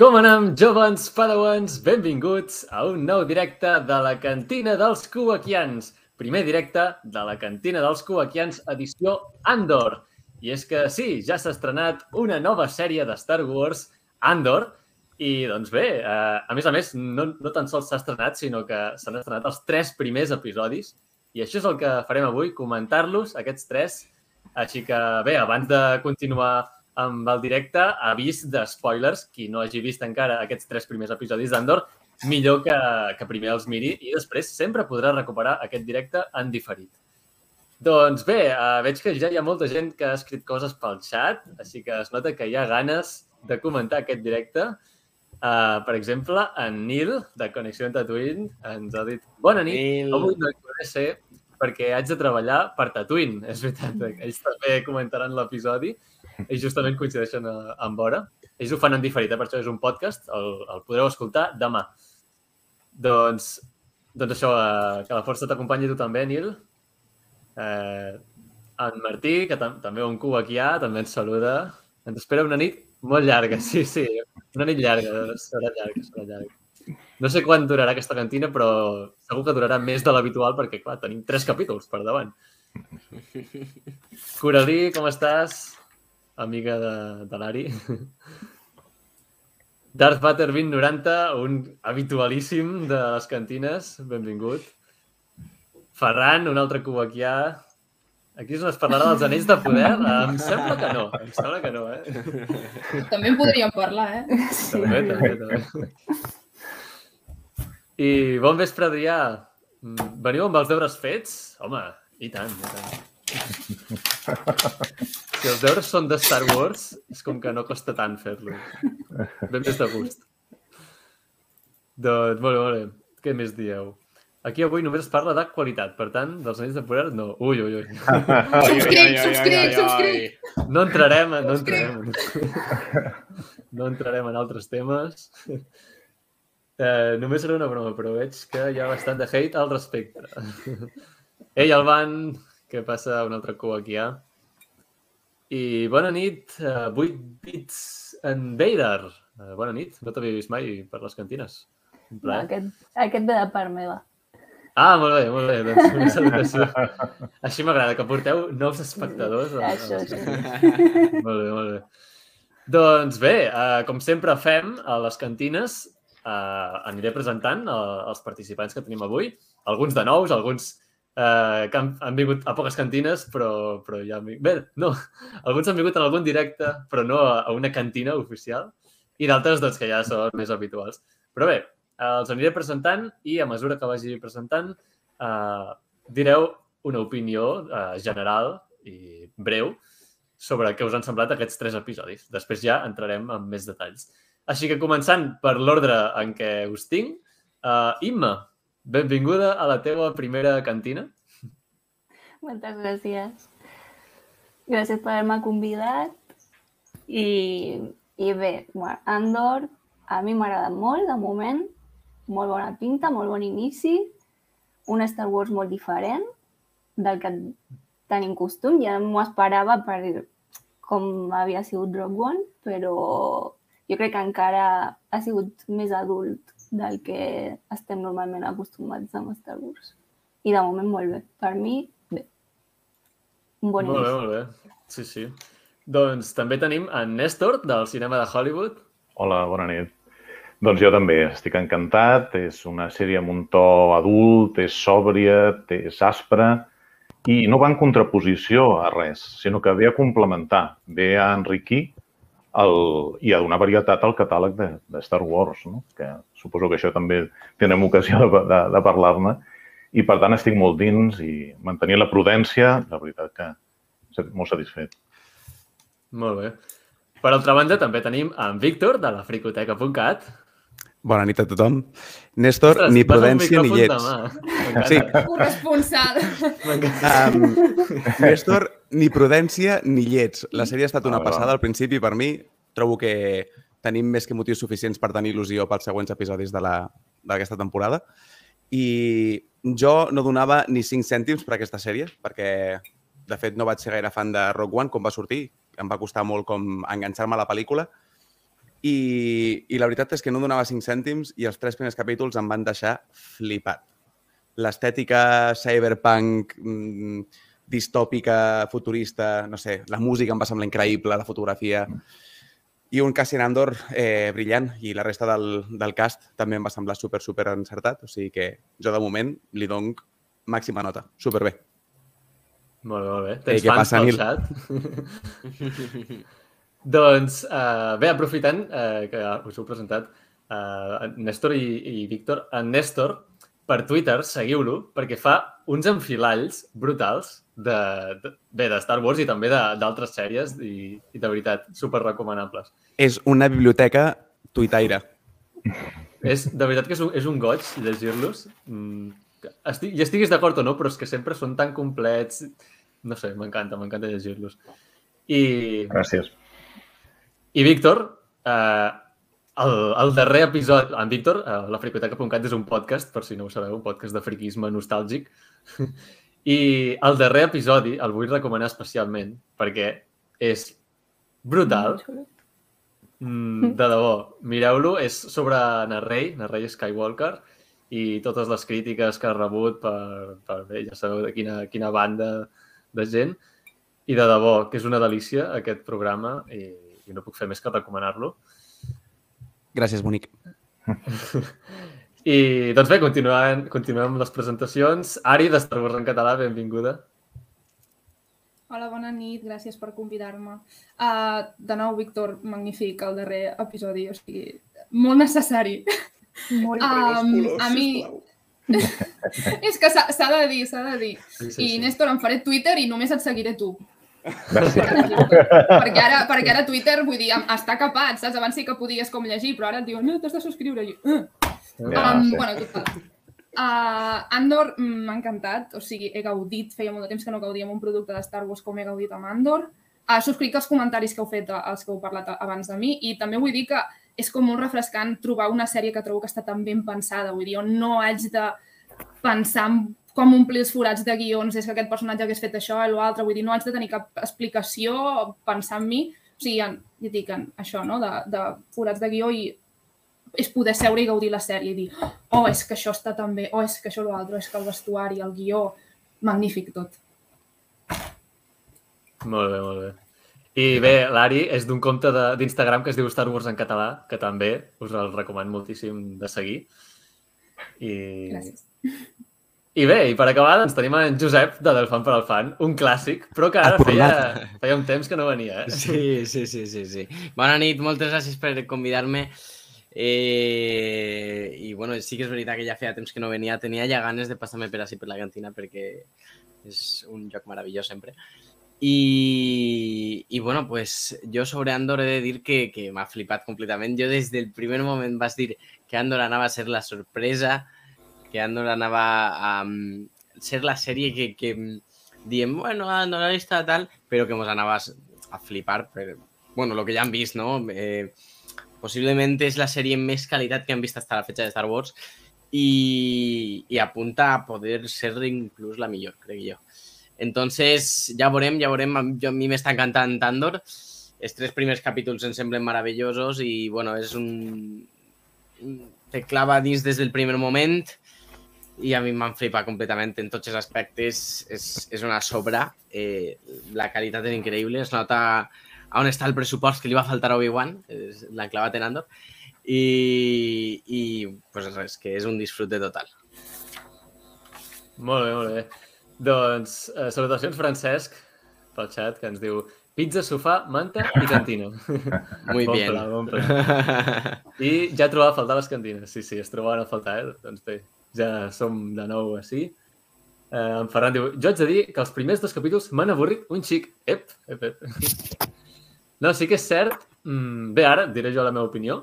Com anem, jovens padawans? Benvinguts a un nou directe de la cantina dels Kuwakians. Primer directe de la cantina dels Kuwakians, edició Andor. I és que sí, ja s'ha estrenat una nova sèrie de Star Wars, Andor, i doncs bé, eh, a més a més, no, no tan sols s'ha estrenat, sinó que s'han estrenat els tres primers episodis, i això és el que farem avui, comentar-los, aquests tres. Així que bé, abans de continuar amb el directe, avís de spoilers. Qui no hagi vist encara aquests tres primers episodis d'Andor, millor que, que primer els miri i després sempre podrà recuperar aquest directe en diferit. Doncs bé, eh, veig que ja hi ha molta gent que ha escrit coses pel xat, així que es nota que hi ha ganes de comentar aquest directe. Uh, per exemple, en Nil, de Connexió en Tatooine, ens ha dit Bona nit, Nil. avui no hi podré ser perquè haig de treballar per Tatooine. És veritat, ells també comentaran l'episodi i justament coincideixen a- amb hora. Ells ho fan en diferit, eh? per això és un podcast, el, el podreu escoltar demà. Doncs, doncs això, eh, que la força t'acompanyi tu també, Nil. Eh, en Martí, que tam també un cu aquí hi ha, també ens saluda. Ens espera una nit molt llarga, sí, sí. Una nit llarga, serà llarga, serà llarga. No sé quan durarà aquesta cantina, però segur que durarà més de l'habitual perquè, clar, tenim tres capítols per davant. Coralí, com estàs? Amiga de, de l'Ari. Darth Vader 2090, un habitualíssim de les cantines. Benvingut. Ferran, un altre cubaquià. Aquí es parlarà dels anells de poder? Em sembla que no. Em sembla que no, eh? També en podríem parlar, eh? També, també, també. I bon vespre, Adrià. Veniu amb els deures fets? Home, i tant, i tant. Si els deures són de Star Wars, és com que no costa tant fer-los. Ben més de gust. Doncs, molt bé, molt bé. Què més dieu? Aquí avui només es parla de qualitat, per tant, dels anells de poder, no. Ui, ui, ui. Subscrit, subscrit, subscrit. No entrarem, no entrarem, no entrarem en altres temes. Eh, només serà una broma, però veig que hi ha bastant de hate al respecte. Ei, Alban, què passa? Un altre cua aquí hi ha. I bona nit, uh, 8 bits en Vader. Uh, bona nit, no t'havia vist mai per les cantines. Plaer. Aquest, aquest ve de part meva. Ah, molt bé, molt bé. Doncs una salutació. Així m'agrada, que porteu nous espectadors. a- a Això, cantines. Molt bé, molt bé. Doncs bé, uh, com sempre fem a les cantines, uh, aniré presentant uh, els participants que tenim avui. Alguns de nous, alguns uh, que han, han vingut a poques cantines, però, però ja. Bé, no, alguns han vingut en algun directe, però no a, a una cantina oficial, i d'altres doncs, que ja són més habituals. Però bé, eh, els aniré presentant i a mesura que vagi presentant eh, direu una opinió eh, general i breu sobre què us han semblat aquests tres episodis. Després ja entrarem en més detalls. Així que començant per l'ordre en què us tinc, uh, Imma, benvinguda a la teva primera cantina. Moltes gràcies. Gràcies per haver-me convidat. I, I bé, bueno, Andor a mi m'ha agradat molt, de moment. Molt bona pinta, molt bon inici. Un Star Wars molt diferent del que tenim costum. Ja m'ho esperava per com havia sigut Rogue One, però jo crec que encara ha sigut més adult del que estem normalment acostumats amb Star Wars. I de moment molt bé. Per mi, bé. Un bon molt bé, molt bé. Sí, sí. Doncs també tenim en Néstor, del cinema de Hollywood. Hola, bona nit. Doncs jo també estic encantat. És una sèrie amb un to adult, és sòbria, és aspra i no va en contraposició a res, sinó que ve a complementar, ve a enriquir el, i a donar varietat al catàleg de, de Star Wars, no? que suposo que això també tindrem ocasió de, de, de parlar-ne. I, per tant, estic molt dins i mantenir la prudència, la veritat que molt satisfet. Molt bé. Per altra banda, també tenim en Víctor, de la fricoteca.cat. Bona nit a tothom. Néstor, Ostres, ni prudència ni llets. Sí. Corresponsal. Um, Néstor, ni prudència ni llets. La sèrie ha estat una Ah, passada al principi per mi. Trobo que tenim més que motius suficients per tenir il·lusió pels següents episodis de la- d'aquesta temporada. I jo no donava ni 5 cèntims per aquesta sèrie, perquè de fet no vaig ser gaire fan de Rogue One quan va sortir. Em va costar molt com enganxar-me a la pel·lícula. I, I la veritat és que no donava 5 cèntims i els tres primers capítols em van deixar flipat. L'estètica cyberpunk, mm, distòpica, futurista, no sé, la música em va semblar increïble, la fotografia... I un Cassian Andor eh, brillant i la resta del, del cast també em va semblar super, super encertat. O sigui que jo, de moment, li dono màxima nota. Superbé. Molt bé, molt bé. Tens què fans passa, Nil? xat? doncs, uh, bé, aprofitant uh, que us heu presentat uh, Néstor i, i Víctor, en Néstor, per Twitter, seguiu-lo, perquè fa uns enfilalls brutals de, de, bé, de Star Wars i també de- d'altres sèries i, i, de veritat, super recomanables. És una biblioteca tuitaire. És, de veritat que és un, és un goig llegir-los. Mm, estic, I estiguis d'acord o no, però és que sempre són tan complets. No sé, m'encanta, m'encanta llegir-los. I, Gràcies. I Víctor, eh, el, el darrer episodi... En Víctor, eh, la fricoteca.cat és un podcast, per si no ho sabeu, un podcast de friquisme nostàlgic. I el darrer episodi el vull recomanar especialment perquè és brutal. Mm, de debò, mireu-lo, és sobre Narrey, Narrey Skywalker, i totes les crítiques que ha rebut per, per bé, ja sabeu de quina, quina banda de gent. I de debò, que és una delícia aquest programa i, i no puc fer més que recomanar-lo. Gràcies, bonic. I doncs bé, continuem, continuem amb les presentacions. Ari, de Star Wars en català, benvinguda. Hola, bona nit, gràcies per convidar-me. Uh, de nou, Víctor, magnífic el darrer episodi, o sigui, molt necessari. Molt Um, a mi... És que s'ha de dir, s'ha de dir. Sí, I Néstor, em faré Twitter i només et seguiré tu. Gràcies. perquè, ara, perquè ara Twitter, vull dir, està capat, saps? Abans sí que podies com llegir, però ara et diuen, no, t'has de subscriure. I, jo, uh. Ja, um, sí. Bueno, total. Uh, Andor mm, m'ha encantat, o sigui, he gaudit, feia molt de temps que no gaudia amb un producte de Star Wars com he gaudit amb Andor. Uh, subscric els comentaris que heu fet, eh, els que heu parlat abans de mi, i també vull dir que és com molt refrescant trobar una sèrie que trobo que està tan ben pensada, vull dir, on no haig de pensar en com omplir els forats de guions, és que aquest personatge hagués fet això i l'altre, vull dir, no haig de tenir cap explicació, pensar en mi, o sigui, en, ja dic, en això, no?, de, de forats de guió i és poder seure i gaudir la sèrie i dir oh, és que això està tan bé, oh, és que això l'altre, és que el vestuari, el guió, magnífic tot. Molt bé, molt bé. I bé, l'Ari és d'un compte de- d'Instagram que es diu Star Wars en català, que també us el recomano moltíssim de seguir. I, Gràcies. I bé, i per acabar, doncs tenim en Josep, de Del Fan per al Fan, un clàssic, però que ara feia, feia un temps que no venia, eh? Sí, sí, sí, sí, sí. Bona nit, moltes gràcies per convidar-me. Eh, I bueno, sí que és veritat que ja feia temps que no venia. Tenia ja ganes de passar-me per així per la cantina perquè és un lloc meravellós sempre. I, i bueno, pues jo sobre Andor he de dir que, que m'ha flipat completament. Jo des del primer moment vas dir que Andor anava a ser la sorpresa, que Andor anava a um, ser la sèrie que, que diem, bueno, Andor està tal, però que mos anaves a flipar per, bueno, lo que ja han vist, no? Eh, possiblement és la sèrie amb més qualitat que han vist hasta la fecha de Star Wars i apunta a poder ser inclús la millor, crec jo. Entonces, ja veurem, ja veurem. Jo, a mi m'està encantant Andor. Els tres primers capítols em semblen meravellosos i, bueno, és un... Te clava dins des del primer moment i a mi m'han flipat completament en tots els aspectes. És, és una sobra. Eh, la qualitat és increïble. Es nota on està el pressupost que li va faltar a Obi-Wan. L'han clavat en Andor. I, i pues res, que és un disfrute total. Molt bé, molt bé. Doncs, eh, salutacions, Francesc, pel xat, que ens diu pizza, sofà, manta i cantina. Muy Bon bien. pla, bon pla. I ja trobava a faltar les cantines. Sí, sí, es trobaven a faltar, eh? Doncs bé, ja som de nou així. Eh, en Ferran diu, jo haig de dir que els primers dos capítols m'han avorrit un xic. Ep, ep, ep. No, sí que és cert. Mm, bé, ara diré jo la meva opinió.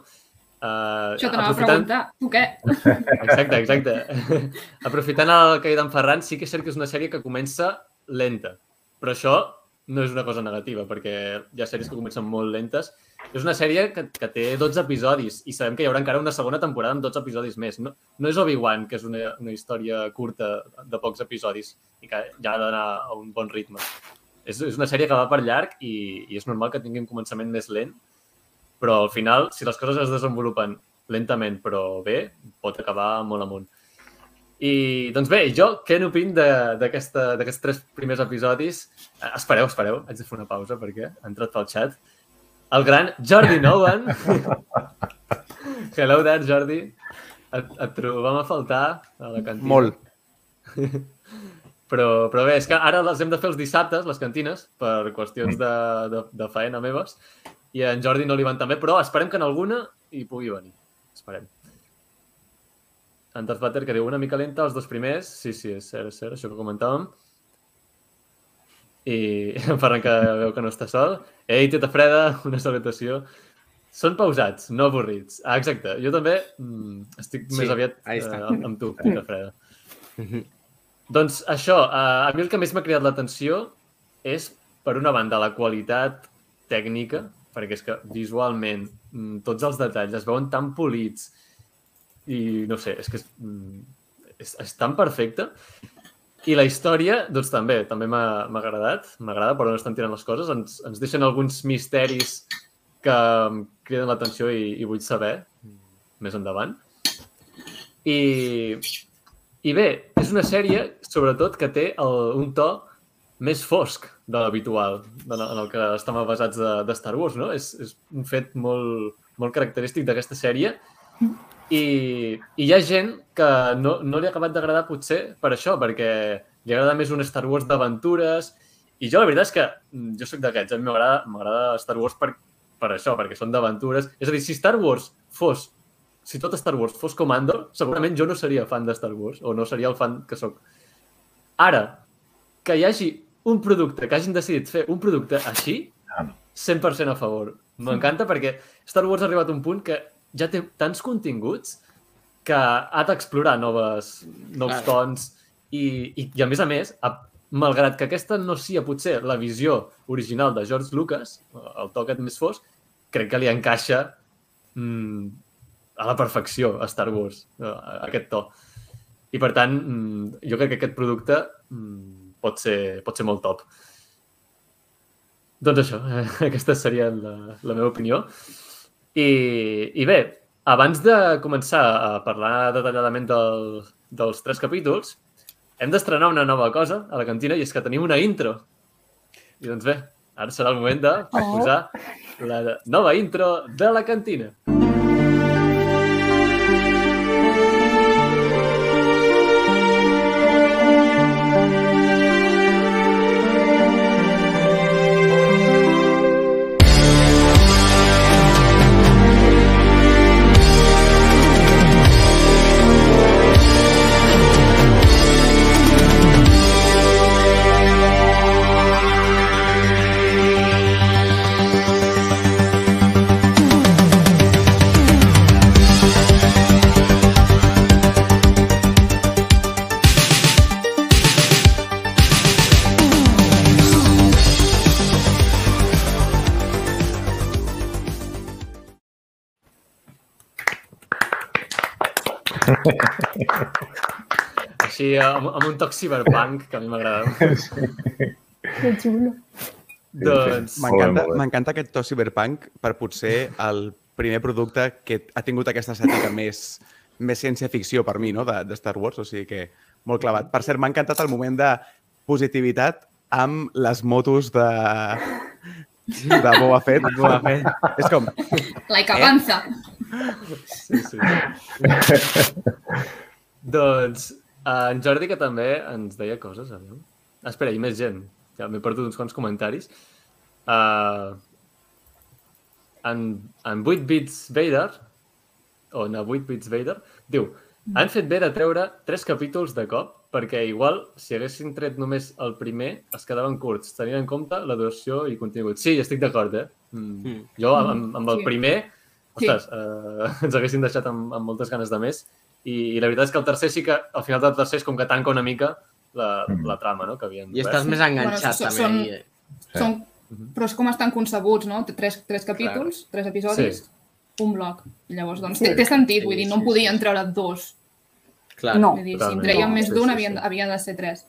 Uh, Això t'anava a preguntar. Tu què? Exacte, exacte. Aprofitant el que ha dit en Ferran, sí que és cert que és una sèrie que comença lenta. Però això no és una cosa negativa, perquè hi ha sèries que comencen molt lentes. És una sèrie que, que té 12 episodis i sabem que hi haurà encara una segona temporada amb 12 episodis més. No, no és Obi-Wan, que és una, una història curta de pocs episodis i que ja ha d'anar a un bon ritme. És, és una sèrie que va per llarg i, i és normal que tingui un començament més lent però al final, si les coses es desenvolupen lentament però bé, pot acabar molt amunt. I, doncs bé, jo què n'opin d'aquests tres primers episodis? Eh, espereu, espereu, haig de fer una pausa perquè ha entrat pel xat. El gran Jordi Nolan. Hello there, Jordi. Et, et trobam a faltar a la cantina. Molt. Però, però bé, és que ara les hem de fer els dissabtes, les cantines, per qüestions de, de, de faena meves, i a en Jordi no li van tan bé, però esperem que en alguna hi pugui venir. Esperem. Antes Butter, que diu una mica lenta els dos primers. Sí, sí, és cert, és cert, això que comentàvem. I en Ferran que veu que no està sol. Ei, teta freda, una salutació. Són pausats, no avorrits. Ah, exacte. Jo també mm, estic Sí, més aviat ahí eh, amb tu, teta freda. Doncs això, eh, a mi el que més m'ha cridat l'atenció és, per una banda, la qualitat tècnica, perquè és que visualment mm, tots els detalls es veuen tan polits i no sé, és que és, mm, és, és tan perfecte. I la història, doncs també, també m'ha agradat, m'agrada per on estan tirant les coses. Ens, ens deixen alguns misteris que em criden l'atenció i, i vull saber més endavant. I, i bé, és una sèrie, sobretot, que té el, un to més fosc de l'habitual, en el que estem basats de, de Star Wars, no? És, és un fet molt, molt característic d'aquesta sèrie i, i hi ha gent que no, no li ha acabat d'agradar potser per això, perquè li agrada més un Star Wars d'aventures i jo la veritat és que mm, jo sóc d'aquests, a mi m'agrada Star Wars per, per això, perquè són d'aventures. És a dir, si Star Wars fos si tot Star Wars fos com Andor, segurament jo no seria fan de Star Wars, o no seria el fan que sóc. Ara, que hi hagi un producte, que hagin decidit fer un producte així, Ah, no. 100% a favor. M'encanta perquè Star Wars ha arribat a un punt que ja té tants continguts que ha d'explorar noves, nous Clar. tons i, i, i, a més a més, a, malgrat que aquesta no sia potser la visió original de George Lucas, el to aquest més fosc, crec que li encaixa mm, a la perfecció a Star Wars, eh, aquest to. I per tant, mm, jo crec que aquest producte mm, pot, ser, pot ser molt top. Doncs això, eh, aquesta seria la, la meva opinió. I, I bé, abans de començar a parlar detalladament del, dels tres capítols, hem d'estrenar una nova cosa a la cantina i és que tenim una intro. I doncs bé, ara serà el moment de posar la nova intro de la cantina. Així, amb, amb un toc cyberpunk, que a mi m'agrada. Que xulo. doncs, M'encanta aquest to cyberpunk per potser el primer producte que ha tingut aquesta estètica més, més ciència-ficció per mi, no?, de, de Star Wars, o sigui que molt clavat. Per cert, m'ha encantat el moment de positivitat amb les motos de, de Boba Fett. Boba Fett. És com, Like a panza. Sí, sí. doncs, eh, en Jordi, que també ens deia coses, a veure. Ah, espera, hi ha més gent. Ja m'he perdut uns quants comentaris. Uh, en, en 8 bits Vader, o en 8 bits Vader, diu han fet bé de treure tres capítols de cop perquè igual, si haguessin tret només el primer, es quedaven curts, tenint en compte la duració i contingut. Sí, estic d'acord, eh? Mm. Mm. Jo, amb, amb el Sí. primer, Sí. ostres, eh, ens haguessin deixat amb, amb moltes ganes de més. I, I la veritat és que el tercer sí que, al final del tercer, és com que tanca una mica la, Mm. la trama, no?, que havien I estàs més enganxat Bueno, també. són- ahí, eh? Sí. Són, però és com estan concebuts, no? Tres, tres capítols, tres episodis, Sí. un bloc. Llavors, doncs, té, té sentit, vull dir, no en Sí, sí, podien treure dos. Clar. No. Vull dir, si en treien No, més sí, d'un, sí, havien, sí. havia de ser tres.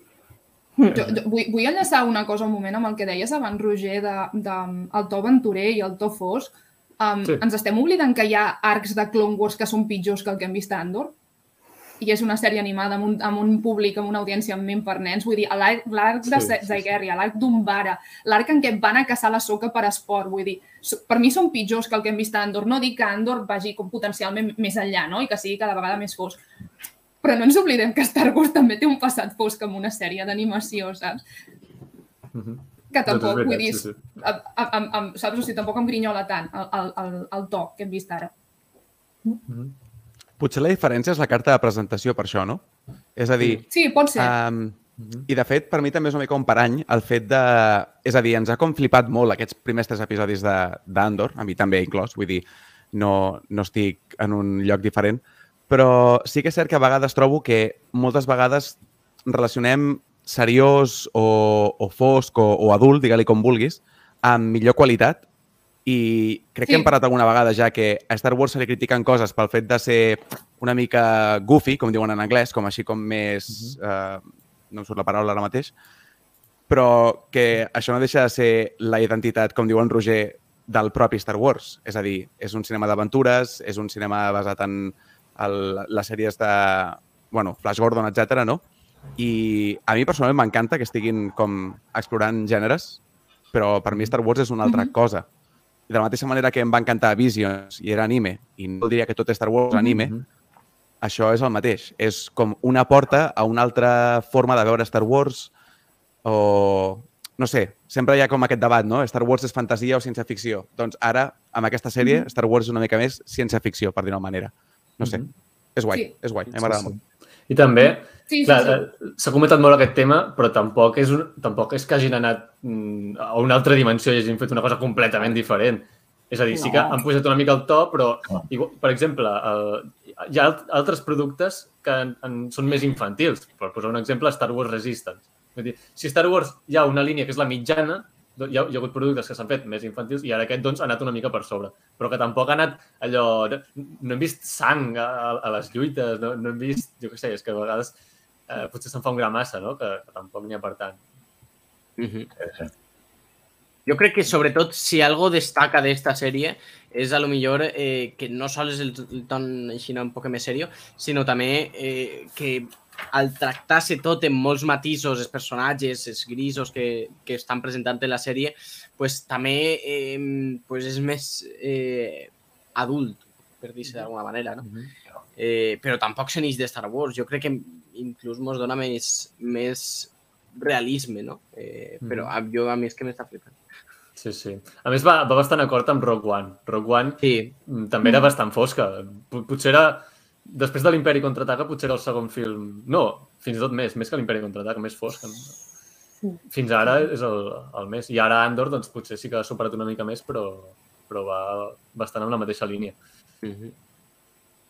Jo, jo, vull, vull enllaçar una cosa un moment amb el que deies abans, Roger, de, de el to aventurer i el to fosc. Um, Sí. sí. Ens estem oblidant que hi ha arcs de Clone Wars que són pitjors que el que hem vist a Andor? I és una sèrie animada amb un, amb un públic, amb una audiència amb ment per nens. Vull dir, l'arc de Sí, Zaigeria, l'arc d'Umbara, l'arc en què van a caçar la soca per esport. Vull dir, per mi són pitjors que el que hem vist a Andor. No dic que Andor vagi com potencialment més enllà, no? I que sigui cada vegada més fosc. Però no ens oblidem que Star Wars també té un passat fosc amb una sèrie d'animació, saps? Mhm. Que Doncs tampoc, veritat, vull dir, sí, sí. a, a, a, a, saps? O sigui, tampoc em grinyola tant el, el, el, el to que hem vist ara. Mhm. Potser la diferència és la carta de presentació per això, no? És a dir, Sí, pot ser. um, i de fet, per mi també és una mica un parany el fet de... És a dir, ens ha com flipat molt aquests primers tres episodis de- d'Andor, a mi també inclòs, vull dir, no, no estic en un lloc diferent, però sí que és cert que a vegades trobo que moltes vegades relacionem seriós o, o fosc o, o adult, digue-li com vulguis, amb millor qualitat i crec Sí. que hem parlat alguna vegada ja que a Star Wars se li critiquen coses pel fet de ser una mica goofy, com diuen en anglès, com així com més... eh, no em surt la paraula ara mateix, però que això no deixa de ser la identitat, com diu en Roger, del propi Star Wars. És a dir, és un cinema d'aventures, és un cinema basat en el, les sèries de bueno, Flash Gordon, etc. no? I a mi personalment m'encanta que estiguin com explorant gèneres, però per mi Star Wars és una altra Mhm. cosa. I de la mateixa manera que em va encantar Visions i era anime, i no diria que tot Star Wars és anime, Mhm. això és el mateix. És com una porta a una altra forma de veure Star Wars o... No sé, sempre hi ha com aquest debat, no? Star Wars és fantasia o ciència-ficció. Doncs ara, amb aquesta sèrie, Star Wars és una mica més ciència-ficció, per dir-ho manera. No sé, Mhm. és guai, Sí. és guai, a mi Sí, m'agrada sí. molt. I també, Sí, sí, clar, sí. eh, s'ha comentat molt aquest tema, però tampoc és, un, tampoc és que hagin anat mm, a una altra dimensió i hagin fet una cosa completament diferent. És a dir, sí que No. han posat una mica el to, però, No. igual, per exemple, el, hi ha alt- altres productes que en, en, són més infantils. Per posar un exemple, Star Wars Resistance. Vull dir, si Star Wars hi ha una línia que és la mitjana, hi ha, hi ha hagut productes que s'han fet més infantils i ara aquest doncs, ha anat una mica per sobre. Però que tampoc ha anat allò... No, hem vist sang a, a les lluites, no, no hem vist... Jo què sé, és que a vegades eh, potser se'n fa un gra massa, no? Que, que tampoc n'hi ha per tant. Sí, sí. Yo creo que sobre todo si algo destaca de esta serie es a lo mejor eh, que no solo es el, el ton així un poc més serio, sinó també eh, que al tractar-se tot en molts matisos, els personatges, els grisos que, que estan presentant en la sèrie, pues també eh, pues és més eh, adult, per dir-se d'alguna manera, no? Eh, però tampoc se n'eix de Star Wars. Jo crec que inclús mos dona més, més realisme, no? Eh, però a, jo, a mi és que m'està flipant. Sí, sí. A més, va, va bastant acord amb Rogue One. Rogue One Sí, mm, també era bastant fosca. P- Potser era... Després de l'Imperi Contraataca, potser era el segon film... No, fins i tot més, més que l'Imperi Contraataca, més fosca. No? Fins ara és el, el més. I ara Andor, doncs, potser sí que ha superat una mica més, però, però va bastant en la mateixa línia. Mhm.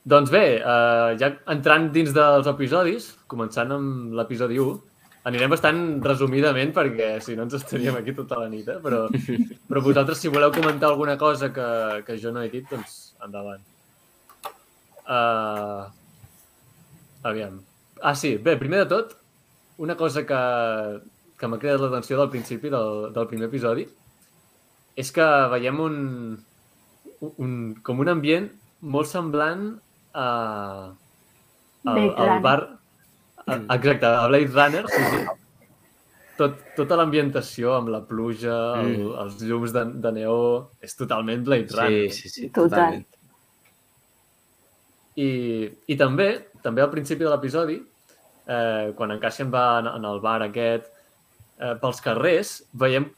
Doncs bé, eh, ja entrant dins dels episodis, començant amb l'episodi 1, anirem bastant resumidament perquè si no ens estaríem aquí tota la nit, eh? però, però vosaltres si voleu comentar alguna cosa que, que jo no he dit, doncs endavant. Uh, aviam. Ah, sí, bé, primer de tot, una cosa que, que m'ha cridat l'atenció del principi del, del primer episodi és que veiem un, un, com un ambient molt semblant a, al, Blade al Runner. bar... A, exacte, a Blade Runner, sí, sí. Tot, tota l'ambientació amb la pluja, el, Mm. els llums de, de neó, és totalment Blade Runner. sí, sí, sí, Total. I, I també, també al principi de l'episodi, eh, quan en Cassian va en, en el bar aquest, eh, pels carrers, veiem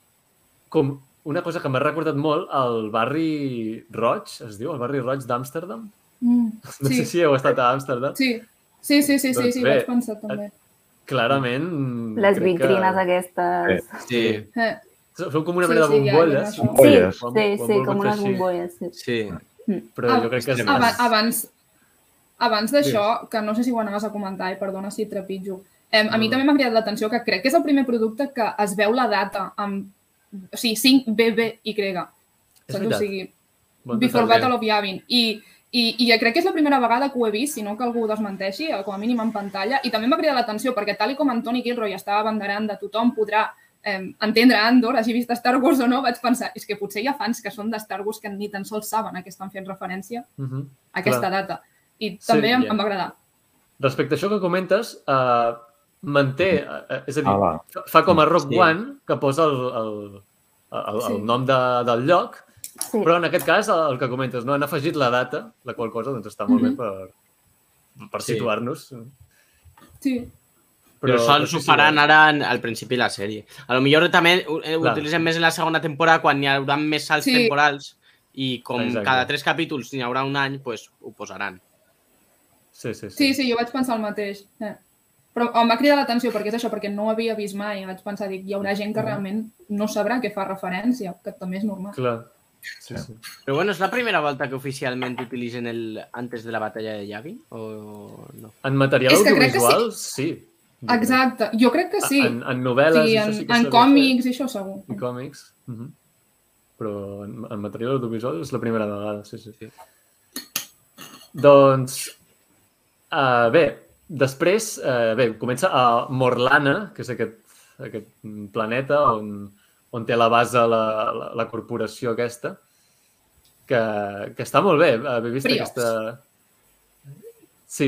com una cosa que m'ha recordat molt el barri roig, es diu, el barri roig d'Amsterdam. Mm, No sí, sé si heu estat a Amsterdam. sí, sí, sí, sí, sí, Doncs sí, bé, vaig pensar també. Clarament... Les vitrines que... aquestes. Sí, Eh, Feu com una Sí, mena sí, de ja, ja, bombolles. Sí, sí, sí, ho han com volgut fer unes bombolles. Sí. sí. Però Ah, jo crec que és. Abans, abans d'això, que no sé si ho anaves a comentar, i perdona si trepitjo, eh, a mi No, també m'ha cridat l'atenció que crec que és el primer producte que es veu la data amb o sigui, 5 BBY. És Saps? O sigui, Bon Before detall, Battle of Yavin. I, i, I crec que és la primera vegada que ho he vist, si no que algú ho desmenteixi, com a mínim en pantalla. I també m'ha cridat l'atenció, perquè tal i com en Toni Gilroy estava abanderant de tothom podrà eh, entendre Andor, hagi vist Star Wars o no, vaig pensar, és que potser hi ha fans que són de Star Wars que ni tan sols saben a què estan fent referència Uh -huh. a aquesta Clar. data. I també Sí, em, ja. em va agradar. Respecte a això que comentes, uh, manté, uh, és a dir, Ah, va. fa- com a Rock Sí. One, que posa el, el, el, el Sí. nom de, del lloc, Sí. però en aquest cas, el, el que comentes, no? han afegit la data, la qual cosa doncs, està molt Mhm. bé per, per Sí. situar-nos. Sí. Però, sols sí, ho faran ara en, al principi de la sèrie. A lo millor també ho, ho Clar. utilitzen més en la segona temporada quan hi haurà més salts Sí. temporals i com Exacte. cada tres capítols n'hi haurà un any, pues, ho posaran. Sí, sí, sí. Sí, sí, jo vaig pensar el mateix. Eh. Però em va cridar l'atenció perquè és això, perquè no ho havia vist mai. Vaig pensar, dic, hi haurà gent que realment no sabrà a què fa referència, que també és normal. Clar. Sí, sí. Però bueno, és la primera volta que oficialment utilitzen el antes de la batalla de Yavin o no? En material És que crec que audiovisual, sí. Exacte, jo crec que sí. En, en novel·les, sí, això en, sí que en còmics i això segur. En còmics. Uh -huh. Però en, en material audiovisual és la primera vegada, sí, sí. sí. Doncs, uh, bé, després, uh, bé, comença a Morlana, que és aquest, aquest planeta on, on té la base la, la, la corporació aquesta, que, que està molt bé. Haver vist Briox. aquesta... Sí,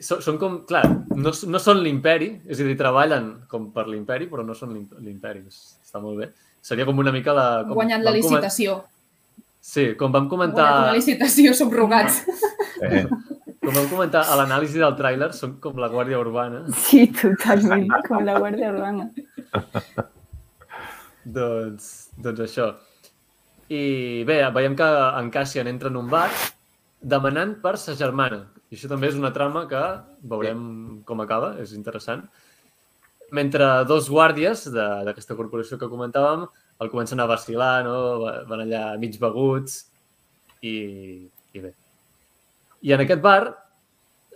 són, són com, clar, no, no són l'imperi, és a dir, treballen com per l'imperi, però no són l'im- l'imperi, És- està molt bé. Seria com una mica la... Com Guanyat la licitació. Sí, com vam Guanyat comentar, una licitació subrogats. Eh, com vam comentar a l'anàlisi del tràiler, són com la Guàrdia Urbana. Sí, totalment, com la Guàrdia Urbana. Doncs, doncs això. I bé, veiem que en Cassian entra en un bar demanant per sa germana. I això també és una trama que veurem com acaba, és interessant. Mentre dos guàrdies d'aquesta corporació que comentàvem el comencen a vacilar, no? Va- van allà mig beguts i, i bé. I en aquest bar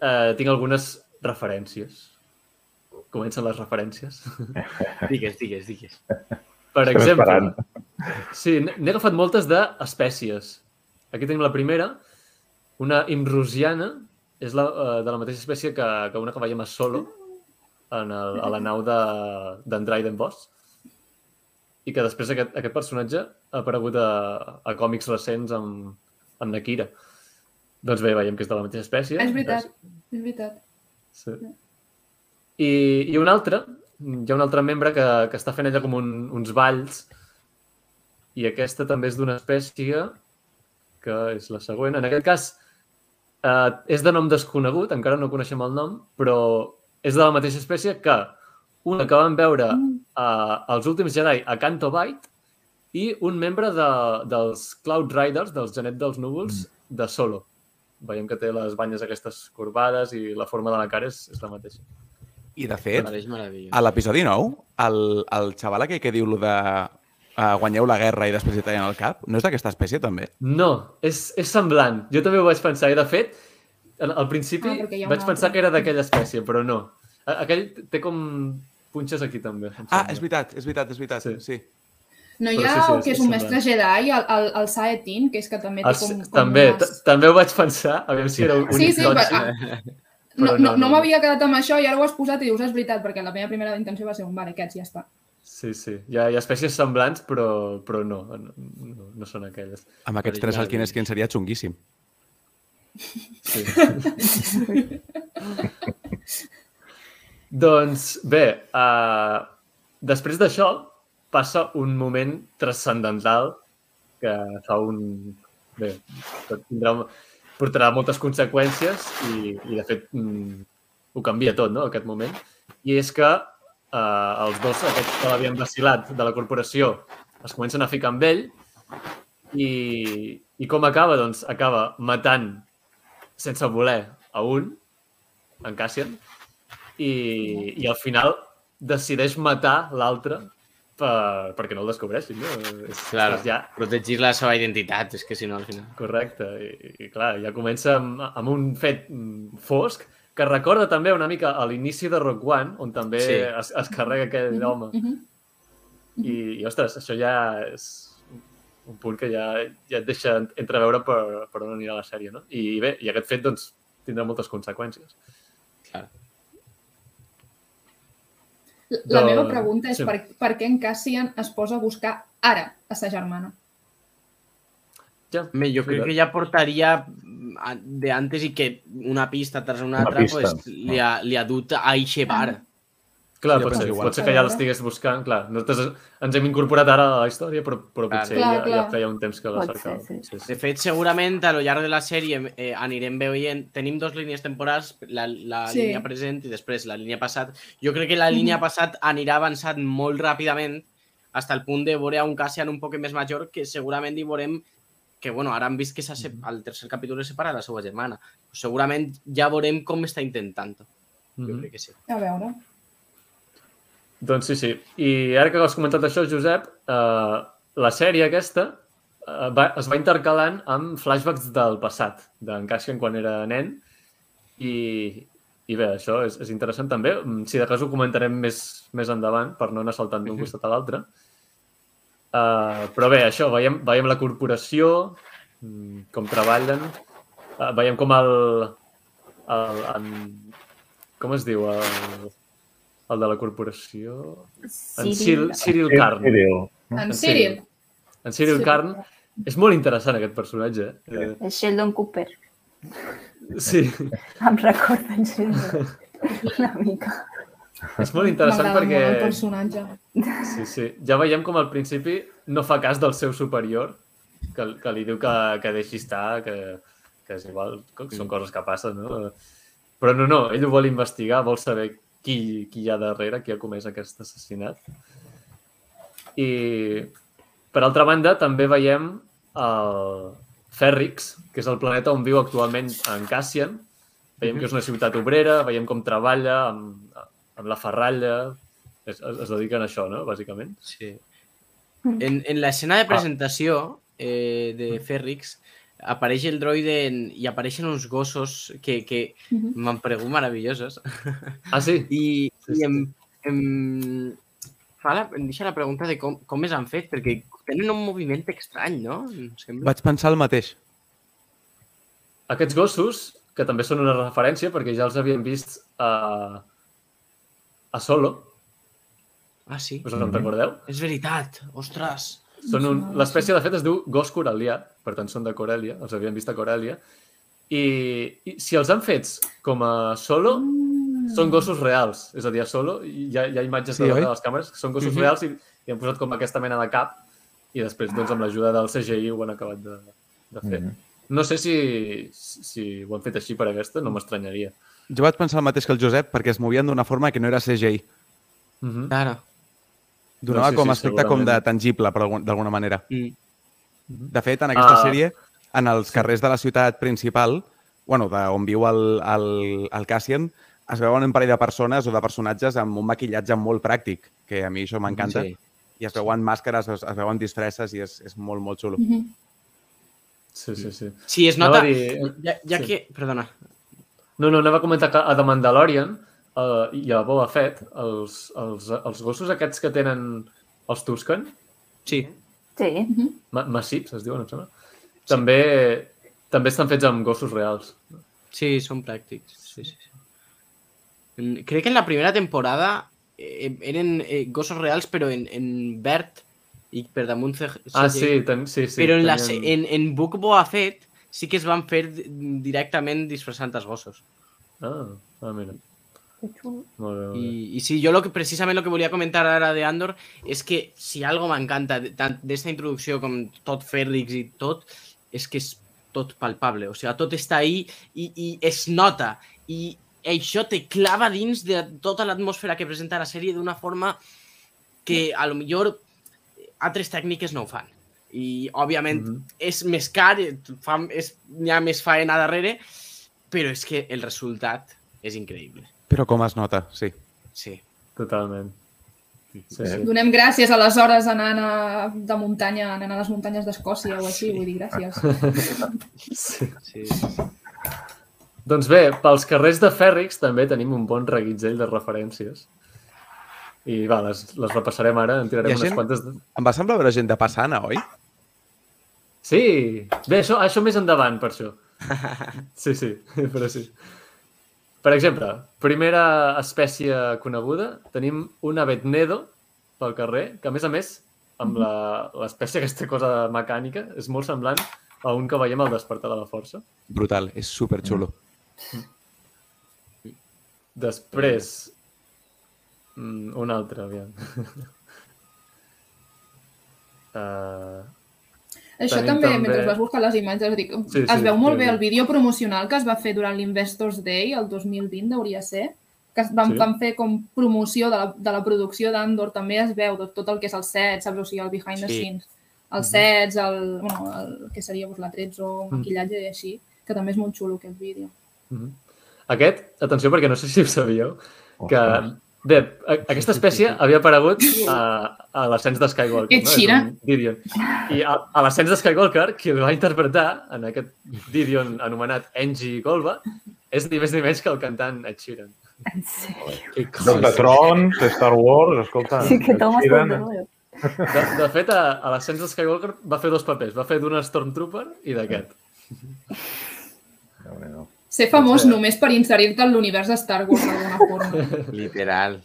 eh, tinc algunes referències. Comencen les referències. Digues, digues, digues. Per Estem exemple, esperant. sí, n'he agafat moltes d'espècies. Aquí tenim la primera, una imrusiana, és la, eh, de la mateixa espècie que, que una que veiem a Solo, en el, a la nau de- d'en Dryden Boss, i que després aquest, aquest personatge ha aparegut a, a còmics recents amb, amb Nakira. Doncs bé, veiem que és de la mateixa espècie. és veritat, és veritat. Sí. I, I un altre, hi ha un altre membre que, que està fent allà com un, uns balls i aquesta també és d'una espècie que és la següent. En aquest cas eh, és de nom desconegut, encara no coneixem el nom, però és de la mateixa espècie que una que vam veure eh, als últims Jedi a Canto Bight i un membre de, dels Cloud Riders, dels Genet dels Núvols, de Solo. Veiem que té les banyes aquestes corbades i la forma de la cara és, és la mateixa. I, de fet, a l'episodi 9, el, el xaval aquell que diu lo de uh, guanyeu la guerra i després hi tallen el cap, no és d'aquesta espècie, també? No, és, és semblant. Jo també ho vaig pensar. I, de fet, al, al principi Ah, vaig pensar que era d'aquella espècie, però no. Aquell té com punxes aquí, també. Ah, és veritat, és veritat, és veritat, Sí. sí. No hi ha sí, sí, el que és és un mestre Jedi, el, el, el Saetin, que és que també té Ah, com, com també, unes- també ho vaig pensar, aviam si era un Sí, sí, però- No, però no, no, no, no. m'havia quedat amb això i ara ho has posat i dius, és veritat, perquè la meva primera intenció va ser un, vale, aquests ja està. Sí, sí. Hi ha, hi ha espècies semblants, però, però no, no, no, són aquelles. Amb aquests tres que en seria xunguíssim. Sí. doncs bé, uh, després d'això passa un moment transcendental que fa un... Bé, que tindrà, portarà moltes conseqüències i, i de fet, mm, ho canvia tot, no?, aquest moment. I és que uh, els dos, aquests que l'havien vacilat de la corporació, es comencen a ficar amb ell i, i com acaba? Doncs acaba matant sense voler a un, en Cassian, i, i al final decideix matar l'altre per, perquè no el descobreixin. No? És, Claro, és ja protegir la seva identitat, és que si no al final... correcte. I, i clar, ja comença amb, amb un fet mm, fosc que recorda també una mica a l'inici de Rock One, on també Sí. es, es carrega aquell home. Mhm. I, i, ostres, això ja és un punt que ja, ja et deixa entreveure per, per on anirà la sèrie, no? I bé, i aquest fet, doncs, tindrà moltes conseqüències. Clar. La meva pregunta és sí. per, per què en Cassian es posa a buscar ara a sa germana? Ja, Home, jo crec que ja portaria de antes i que una pista tras una, Una altra pista. pues, li, ha, li ha dut a eixe bar. Clar, jo pot ser, igual. pot ser que ja l'estigués buscant. Clar, nosaltres ens hem incorporat ara a la història, però, però Clar. potser Clar, ja, clar. ja feia un temps que la ser, cercava. sí. Sí, sí. De fet, segurament a lo llarg de la sèrie eh, anirem veient... Tenim dos línies temporals, la, la Sí. línia present i després la línia passat. Jo crec que la línia passat anirà avançant molt ràpidament fins al punt de veure a un Cassian un poc més major que segurament hi veurem que, bueno, ara hem vist que al tercer capítol es separa la seva germana. Segurament ja veurem com està intentant-ho. Jo Mhm. crec que sí. A veure. Doncs sí, sí. I ara que has comentat això, Josep, eh, la sèrie aquesta eh, va, es va intercalant amb flashbacks del passat, d'en Cassian quan era nen, i, i bé, això és, és interessant també. Mm, Si de cas ho comentarem més, més endavant, per no anar saltant d'un costat a l'altre. Uh, però bé, això, veiem, veiem la corporació, mm, com treballen, uh, veiem com el, el, en, com es diu, el, el de la corporació... En Cyril, Cyril Carn. Cyril. En En Cyril. En Cyril. Carn. És molt interessant aquest personatge. Eh? És Sheldon Cooper. Sí, Em recorda en Sheldon. Una mica. és molt interessant perquè... molt el personatge. Sí, sí. Ja veiem com al principi no fa cas del seu superior, que, que li diu que, que deixi estar, que, que és igual, que són coses que passen, no? Però no, no, ell ho vol investigar, vol saber qui, qui hi ha darrere, qui ha comès aquest assassinat. I, per altra banda, també veiem el Ferrix, que és el planeta on viu actualment en Cassian. Veiem que és una ciutat obrera, veiem com treballa amb, amb la ferralla, es, es, es dediquen a això, no?, bàsicament. Sí. En, en l'escena de presentació eh, de Ferrix apareix el droide en, i apareixen uns gossos que, que Mhm. m'han paregut meravellosos. Ah, sí? I, Sí, i sí. em, em, fa la, em deixa la pregunta de com, com es han fet, perquè tenen un moviment estrany, no? Em sembla. Vaig pensar el mateix. Aquests gossos, que també són una referència, perquè ja els havíem vist a, a Solo, Ah, sí? us en recordeu? És veritat, ostres. Són un... L'espècie, de fet, es diu gos coralià, per tant són de Corèlia, els havíem vist a Corèlia, i, i si els han fets com a Solo, són gossos reals. És a dir, a Solo hi ha, hi ha imatges Sí, de, oi? de les càmeres que són gossos Mhm. reals i, i han posat com aquesta mena de cap i després, doncs, amb l'ajuda del CGI ho han acabat de, de fer. Mhm. No sé si, si ho han fet així per aquesta, no m'estranyaria. Jo vaig pensar el mateix que el Josep perquè es movien d'una forma que no era CGI. Mm -hmm. Claro. Donava sí, com sí, aspecte com de tangible, per algun- d'alguna manera. Mm. De fet, en aquesta Ah. sèrie, en els carrers de la ciutat principal, bueno, de on viu el, el, el Cassian, es veuen un parell de persones o de personatges amb un maquillatge molt pràctic, que a mi això m'encanta. Sí. I es veuen màscares, es, es veuen disfresses i és, és molt, molt xulo. Mhm. Sí, sí, sí. Sí, es nota... dir- Ja, ja sí. que... Perdona. No, no, anava a comentar que a The Mandalorian uh, i a Boba Fett, els, els, els gossos aquests que tenen els Tusken, Sí. Sí. ma massips es diuen, em sembla, també, també estan fets amb gossos reals. Sí, són pràctics. Sí, sí, sí. Crec que en la primera temporada eh, eren eh, gossos reals, però en, en verd i per damunt. Ah, sí, ten, sí, sí. però en, la, en, en Book Boa Fett sí que es van fer di- directament disfressant els gossos. Ah, ah, mira. Molt bé, molt bé. I, i sí, jo lo que, precisament el que volia comentar ara de Andor és que si algo m'encanta d'esta introducció com tot Fèrrix i tot, és que és tot palpable. O sigui, tot està ahí i, i es nota. I això te clava dins de tota l'atmosfera que presenta la sèrie d'una forma que a lo millor altres tècniques no ho fan. I, òbviament, Mhm. és més car, eh, fa, és, hi ha més faena darrere, però és que el resultat és increïble. Però com es nota, sí. Sí. Totalment. Sí, sí. Donem gràcies aleshores anant a, de muntanya, anant a les muntanyes d'Escòcia o així, vull dir, gràcies. sí. Sí. Doncs bé, pels carrers de Fèrrix també tenim un bon reguitzell de referències. I va, les, les repassarem ara, en tirarem ha unes gent- quantes... De... Em va semblar veure gent de passana, oi? Sí! Bé, això, això més endavant, per això. Sí, sí, però sí. Per exemple, primera espècie coneguda, tenim un avetnedo pel carrer, que a més a més, amb la- l'espècie aquesta cosa mecànica, és molt semblant a un que veiem al despertar de la força. Brutal, és super xulo. Després, mm, un altre, aviam. uh, Això Tenim també, també- mentre vas buscar les imatges, dic, Sí, es sí, veu molt sí, bé sí. el vídeo promocional que es va fer durant l'Investors Day, el 2020, hauria ser, que es van, Sí. van fer com promoció de la, de la producció d'Andor, també es veu tot, tot el que és el set, saps? O sigui, el behind the Sí. scenes. Els sets, el, bueno, el que seria doncs, la o maquillatge i així, que també és molt xulo aquest vídeo. Mhm. Aquest, atenció perquè no sé si ho sabíeu, que Ostres. Bé, a- aquesta espècie havia aparegut a, a l'ascens de Skywalker. Ed no? Sheeran. un Didion. I a, a l'ascens de Skywalker, qui el va interpretar en aquest Didion anomenat Angie Golba, és ni més ni menys que el cantant Ed Sheeran. En sèrio. Joc de Trons, Star Wars, escolta... Sí que tomes Sheeran, de De, fet, a, a l'ascens de Skywalker va fer dos papers. Va fer d'un Stormtrooper i d'aquest. Déu-n'hi-do. Ser famós Sí. només per inserir-te en l'univers de Star Wars d'alguna forma. Literal.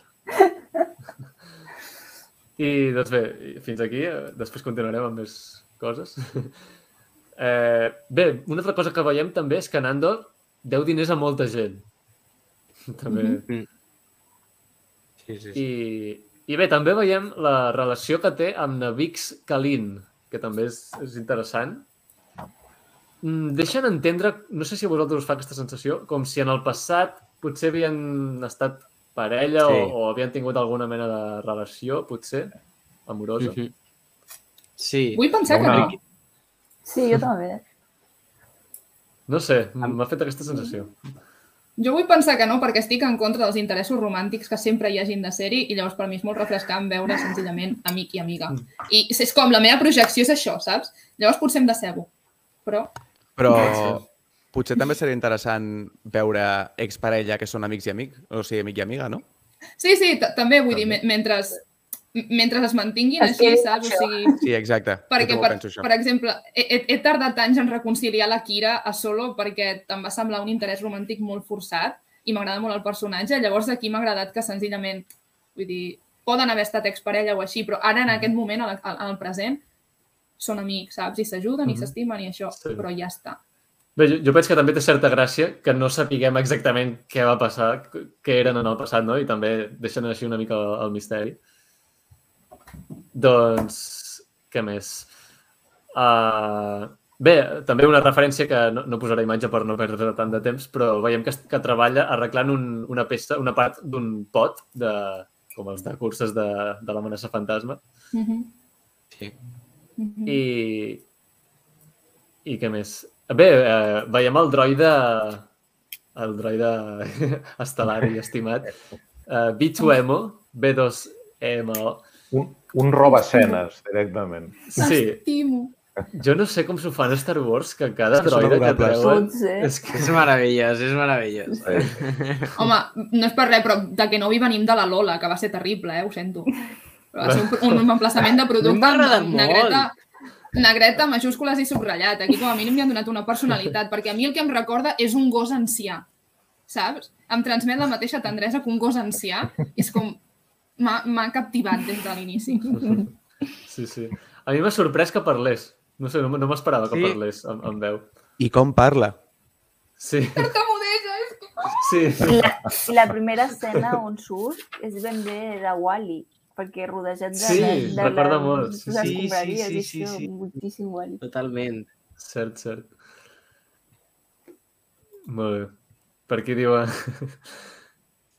I, doncs bé, fins aquí. Després continuarem amb més coses. Eh, bé, una altra cosa que veiem també és que en Andor deu diners a molta gent. També. Mhm. Sí, sí, sí. I, I bé, també veiem la relació que té amb Navix Kalin, que també és, és interessant. Mm, Deixen entendre, no sé si a vosaltres us fa aquesta sensació, com si en el passat potser havien estat parella Sí. o, o havien tingut alguna mena de relació, potser, amorosa. Mhm. Sí. Vull pensar que Una- no. Sí, jo també. No sé, m'ha fet aquesta sensació. Jo vull pensar que no, perquè estic en contra dels interessos romàntics que sempre hi hagin de ser-hi i llavors per mi és molt refrescant veure senzillament amic i amiga. I és com, la meva projecció és això, saps? Llavors potser em decebo. Però Però Sí. potser també seria interessant veure exparella que són amics i amic, o sigui, amic i amiga, no? sí, sí, també vull dir, me- mentre, mentre es mantinguin Es així, saps? O sigui, Sí, exacte. perquè, també per, penso això. per exemple, he, he, tardat anys en reconciliar la Kira a Solo perquè em va semblar un interès romàntic molt forçat i m'agrada molt el personatge. Llavors aquí m'ha agradat que senzillament, vull dir, poden haver estat exparella o així, però ara en aquest moment, en el present, són amics, saps? I s'ajuden i Mhm. s'estimen i això, Sí. però ja està. Bé, jo, jo penso que també té certa gràcia que no sapiguem exactament què va passar, què eren en el passat, no? I també deixen així una mica el, el misteri. Doncs, què més? Uh, bé, també una referència que no, no posaré imatge per no perdre tant de temps, però veiem que, que treballa arreglant un, una peça, una part d'un pot, de, com els de curses de, de l'amenaça fantasma. Mm -hmm. sí. Mm -hmm. I, i què més? Bé, eh, veiem el droide el droide estel·lar i estimat eh, B2MO B2MO Un, un roba escenes, directament. Sí, Estimo. jo no sé com s'ho fan a Star Wars que cada És que droide que treuen Potser. és que És meravellós, és meravellós. Home, no és per res, però de que no vi venim de la Lola, que va ser terrible, eh? Ho sento. Però va ser un, un emplaçament de producte amb molt. negreta, negreta, majúscules i subratllat. Aquí com a mínim li han donat una personalitat, perquè a mi el que em recorda és un gos ancià, saps? Em transmet la mateixa tendresa que un gos ancià. És com... M'ha captivat des de l'inici. Sí, sí. A mi m'ha sorprès que parlés. No sé, no, no m'esperava que Sí. parlés amb, amb veu. I com parla? Sí, Tartamudesa, és que... sí. La, la primera escena on surt és ben bé de Wally, perquè rodejat de, Sí, de, de recorda les, molt, sí, les sí. Sí, sí, sí, sí. moltíssim Wally. Totalment. Cert, cert. Molt bé. Per aquí diuen...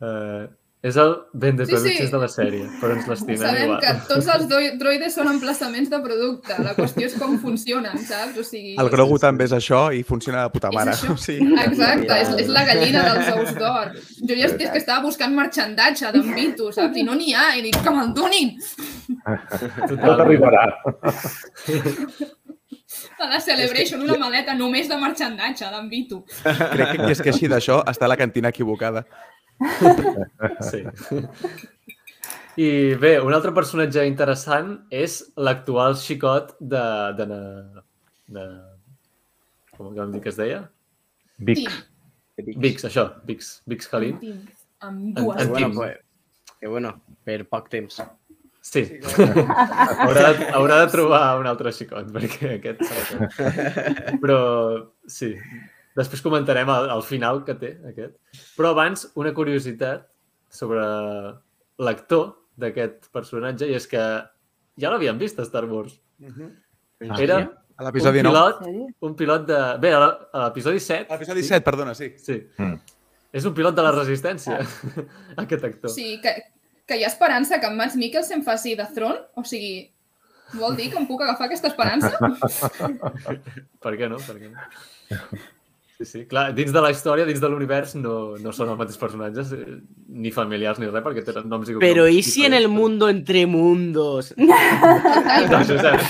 Uh, és el de Sí, sí. de la sèrie, però ens l'estimem Sabem igual. que tots els droides són emplaçaments de producte. La qüestió és com funcionen, saps? O sigui, El Grogu també és això i funciona de puta És mare. O sigui, Exacte, és, és la gallina dels ous d'or. Jo ja estic que estava buscant marxandatge d'en Vito, saps? I no n'hi ha, i dic, que me'l donin! Tot arribarà. A la Celebration, una maleta només de marxandatge d'en Vito. crec que és que així d'això està a la cantina equivocada. Sí. I bé, un altre personatge interessant és l'actual xicot de... de, de, de com vam dir que es deia? Vic. Tim. Vix, això, Vix, Vix. Tinc amb En- dues. en Bueno, Teams. pues, que bueno, per poc temps. Sí, haurà, de, haurà de trobar un altre xicot, perquè aquest. Però, sí, després comentarem al, al final que té, aquest. Però abans, una curiositat sobre l'actor d'aquest personatge, i és que ja l'havíem vist a Star Wars. Ah, Era A un l'episodi 9. pilot, un pilot de... Bé, a l'episodi 7... A l'episodi sí, 7, perdona, sí. Sí. Mm. És un pilot de la resistència, aquest actor. Sí, que, que hi ha esperança que en Mads Mikkelsen faci de Throne? O sigui, vol dir que em puc agafar aquesta esperança? Per què no? Per què no? Sí, sí. Clar, dins de la història, dins de l'univers, no, no són els mateixos personatges, eh, ni familiars ni res, perquè tenen noms i Pero cognoms ¿y si en el mundo entre mundos? No, Time, Josep.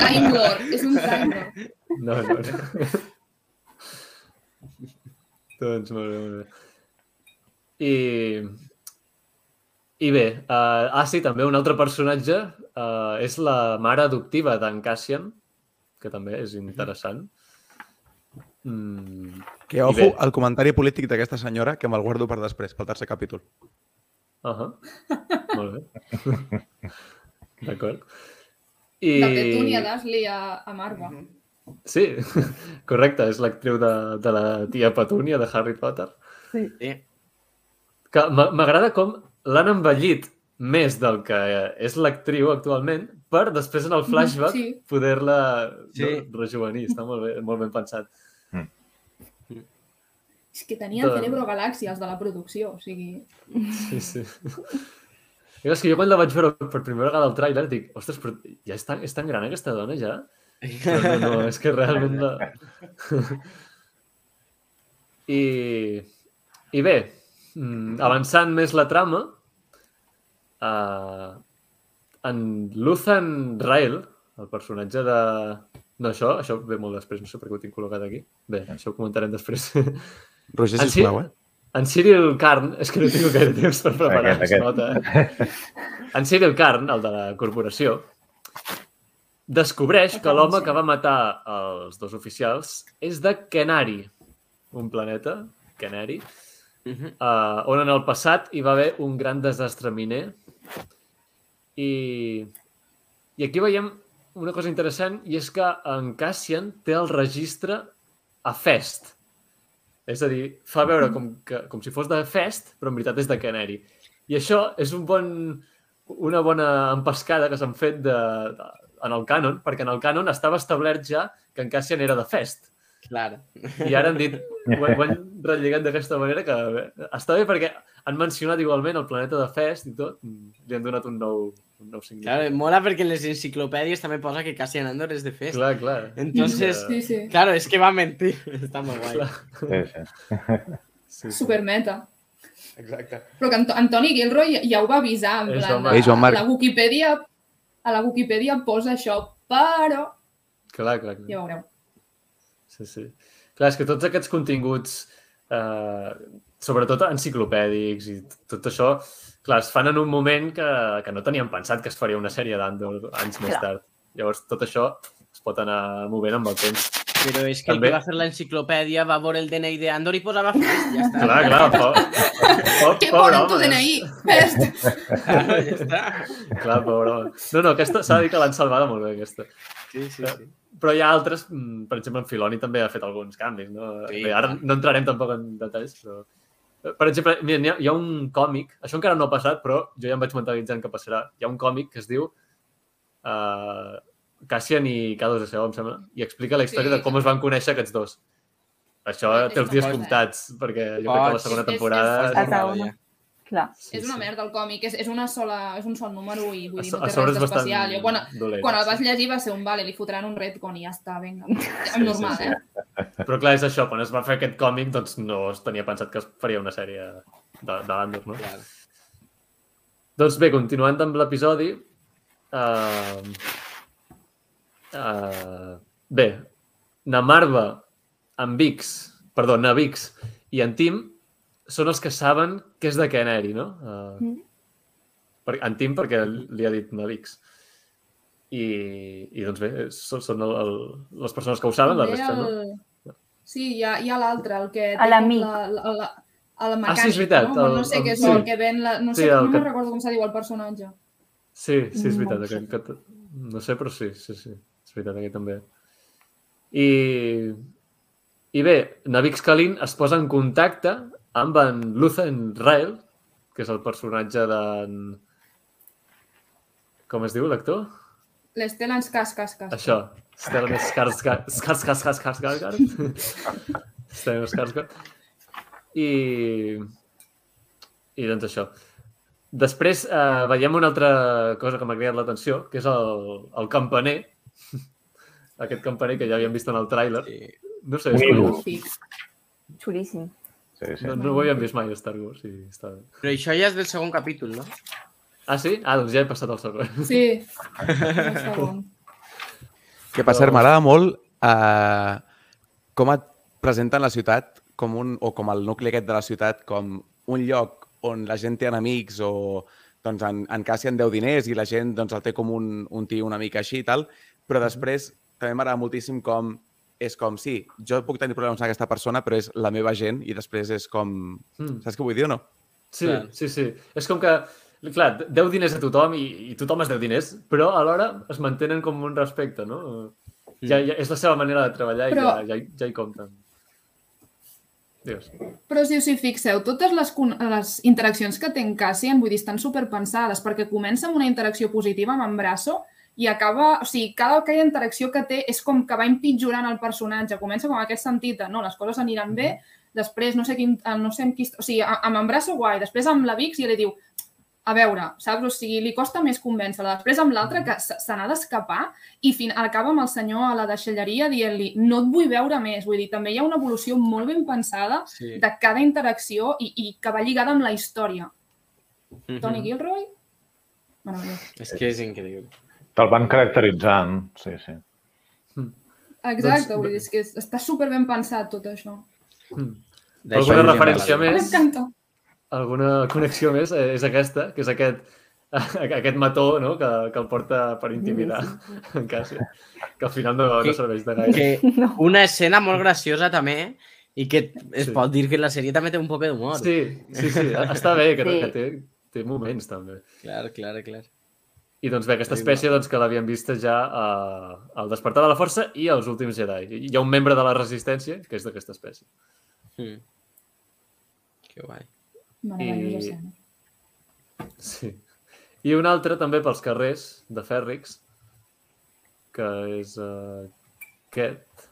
Time Lord, és un Time Lord. No, no. no. doncs molt bé, molt bé. I, i bé, uh, ah sí, també un altre personatge uh, és la mare adoptiva d'en Cassian, que també és interessant. Mm, Que, I ojo, el comentari polític d'aquesta senyora, que me'l guardo per després, pel tercer capítol. Uh -huh. Molt bé. D'acord. I... De Petunia d'Ashley a, a Marva. Sí, correcte, és l'actriu de, de la tia Petúnia de Harry Potter. Sí. Que m'a- m'agrada com l'han envellit més del que és l'actriu actualment per després en el flashback Sí. poder-la Sí. no, rejuvenir. Està molt, bé, molt ben pensat. És que tenien De- Cerebro Galàxia, els de la producció, o sigui... Sí, sí. I és que jo quan la vaig veure per primera vegada al tràiler dic, ostres, però ja és tan, és tan gran aquesta dona ja? Però no, no, és que realment la... I, I bé, mm, avançant més la trama, uh, en Luthen Rael, el personatge de... No, això, això ve molt després, no sé per què ho tinc col·locat aquí. Bé, això ho comentarem després. Roger, sisplau, eh? En Cyril Karn, és que no tinc gaire temps per preparar, Aquest, es aquest. nota. eh? En Cyril Karn, el de la corporació, descobreix que l'home que va matar els dos oficials és de Kenari, un planeta, Kenari, Mhm. uh, on en el passat hi va haver un gran desastre miner. I, I aquí veiem una cosa interessant, i és que en Cassian té el registre a Fest. És a dir, fa veure com, que, com si fos de Fest, però en veritat és de Canary. I això és un bon, una bona empescada que s'han fet de, de, en el cànon, perquè en el cànon estava establert ja que en Cassian era de Fest. Claro. I ara han dit, ho, ho han relligat d'aquesta manera que bé, està bé perquè han mencionat igualment el planeta de Fest i tot, li han donat un nou, un nou significat. Claro, mola porque en las enciclopedias también posa que Cassian Andor es de Fest. clar, clar. Entonces, Sí, sí. claro, es que va a mentir. Está muy guay. Clar. Sí, sí. Sí, sí. Supermeta. Exacte. Però que Ant Antoni Gilroy ja ho va avisar, en És plan, Joan Marc. a la Wikipedia, a la Wikipedia posa això, però Clar, clar, clar. ja veureu. Sí, sí. Clar, és que tots aquests continguts, eh, sobretot enciclopèdics i tot això, clar, es fan en un moment que, que no teníem pensat que es faria una sèrie d'Andor anys més Clar. tard. Llavors, tot això es pot anar movent amb el temps. Pero es que el També- que va a hacer la enciclopedia va por el DNI de Andor y posaba Fest. Ya está. Clar, clar, po, po, Què pobre pon en tu. DNI? Fest! Claro, ya está. Clar, pobre home. No, no, aquesta s'ha de dir que l'han salvada molt bé, aquesta. Sí, sí, sí. Però hi ha altres, mm, per exemple, en Filoni també ha fet alguns canvis, no? Sí, Bé, ara no entrarem tampoc en detalls, però... Per exemple, mira, hi ha, hi ha un còmic, això encara no ha passat, però jo ja em vaig mentalitzant que passarà. Hi ha un còmic que es diu uh, Cassian i K2SO, em sembla, i explica la història Sí. de com es van conèixer aquests dos. Això té els dies cosa, eh? comptats, perquè jo crec que la segona És- és- temporada... Clar. Sí, és una sí. merda el còmic, és, és, una sola, és un sol número i vull dir, no té res d'especial. Jo quan, dolent. quan el vas llegir va ser un vale, li fotran un retcon i ja està, vinga. Normal, sí, eh? Però clar, és això, quan es va fer aquest còmic, doncs no es tenia pensat que es faria una sèrie de, de l'Andor, no? Claro. Doncs bé, continuant amb l'episodi... Uh, uh, bé, na Marva, en Vix, perdó, na Vix i en Tim són els que saben que és de Canary, no? Uh, Mm. per, en Tim perquè li ha dit na Vix. I, i doncs bé, són, són el, el, les persones que ho saben, la resta no. Sí, hi ha, hi ha l'altre, el que... A l'amic. La, la, la, el mecànic, Ah, sí, és veritat, No, el- no sé el- què és sí. el que ven... La, no Sí, sé, el no que- recordo com se diu el personatge. Sí, sí, és No veritat. sé. Aquest, aquest, no sé, però sí, sí, sí. És veritat, aquest també. I, i bé, Navix Kalin es posa en contacte amb en Luthen Rael, que és el personatge d'en... Com es diu l'actor? L'Stellan Skarsgård. Això. Stellan Skarsgård. Skarsgård, Skarsgård. Stellan Skarsgård. I... I doncs això. Després eh, veiem una altra cosa que m'ha cridat l'atenció, que és el, el campaner. Aquest campaner que ja havíem vist en el tràiler. Sí. No sé, és. Xulíssim. Sí, sí. No, no ho havíem vist mai a Star Wars. I està bé. Però això ja és del segon capítol, no? Ah, sí? Ah, doncs ja he passat al següent. Sí, el segon. Que per cert, m'agrada molt eh, com et presenten la ciutat com un, o com el nucli aquest de la ciutat com un lloc on la gent té enemics o doncs en, en Cassian deu diners i la gent doncs, el té com un, un tio una mica així i tal, però després també m'agrada moltíssim com és com, sí, jo puc tenir problemes amb aquesta persona, però és la meva gent i després és com... Mm. Saps què vull dir o no? Sí, Clar. sí, sí. És com que, clar, deu diners a tothom i, i tothom es deu diners, però alhora es mantenen com un respecte, no? Ja, ja, és la seva manera de treballar Però- i ja, ja, ja hi compten. Digues. Però si us hi fixeu, totes les, les interaccions que té en Cassian, vull dir, estan superpensades, perquè comença amb una interacció positiva amb en Brasso i acaba... O sigui, cada, cada interacció que té és com que va empitjorant el personatge. Comença com aquest sentit de, no, les coses aniran bé, després no sé, quin, no sé amb qui... O sigui, amb en Brasso guai, després amb la Vix i li diu a veure, saps? O sigui, li costa més convèncer-la. Després amb l'altre que se n'ha d'escapar i fin... acaba amb el senyor a la deixalleria dient-li no et vull veure més. Vull dir, també hi ha una evolució molt ben pensada Sí. de cada interacció i, i que va lligada amb la història. Tony Gilroy? Meravellós. És que és increïble. Te'l van caracteritzant, sí, sí. Exacte, Doncs- vull dir, és que està super ben pensat tot això. D'això Alguna referència més? M'encanta. Alguna connexió més eh, és aquesta, que és aquest, aquest mató no? que, que el porta per intimidar en Cassia, que al final no, no Que- serveix de gaire. Que No. una escena molt graciosa també i que es Sí. pot dir que la sèrie també té un poc d'humor. Sí, sí, sí, està bé, que, Sí. que té, té moments també. Clar, clar, clar. I doncs bé, aquesta espècie doncs, que l'havíem vista ja a, al Despertar de la Força i als últims Jedi. Hi ha un membre de la Resistència que és d'aquesta espècie. Mm. Que guai. I-. Sí. I un altre també pels carrers de Fèrrix, que és uh, aquest.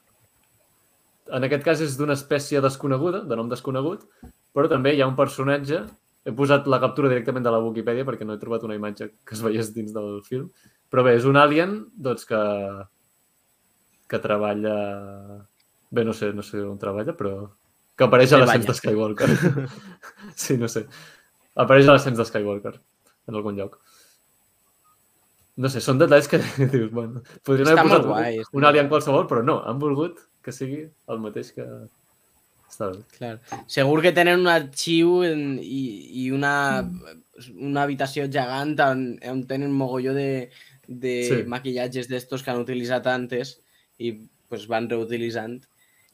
En aquest cas és d'una espècie desconeguda, de nom desconegut, però també hi ha un personatge... He posat la captura directament de la Wikipedia perquè no he trobat una imatge que es veiés dins del film. Però bé, és un alien doncs, que, que treballa... Bé, no sé, no sé on treballa, però que apareix a l'ascens de Skywalker. sí, no sé. Apareix a l'ascens de Skywalker en algun lloc. No sé, són detalls que dius, bueno, podrien haver posat guai, està un alien qualsevol, però no, han volgut que sigui el mateix que... Bé. Clar. Segur que tenen un arxiu en, i, i una, una habitació gegant on, on tenen mogolló de, de Sí. maquillatges d'estos que han utilitzat antes i pues, van reutilitzant.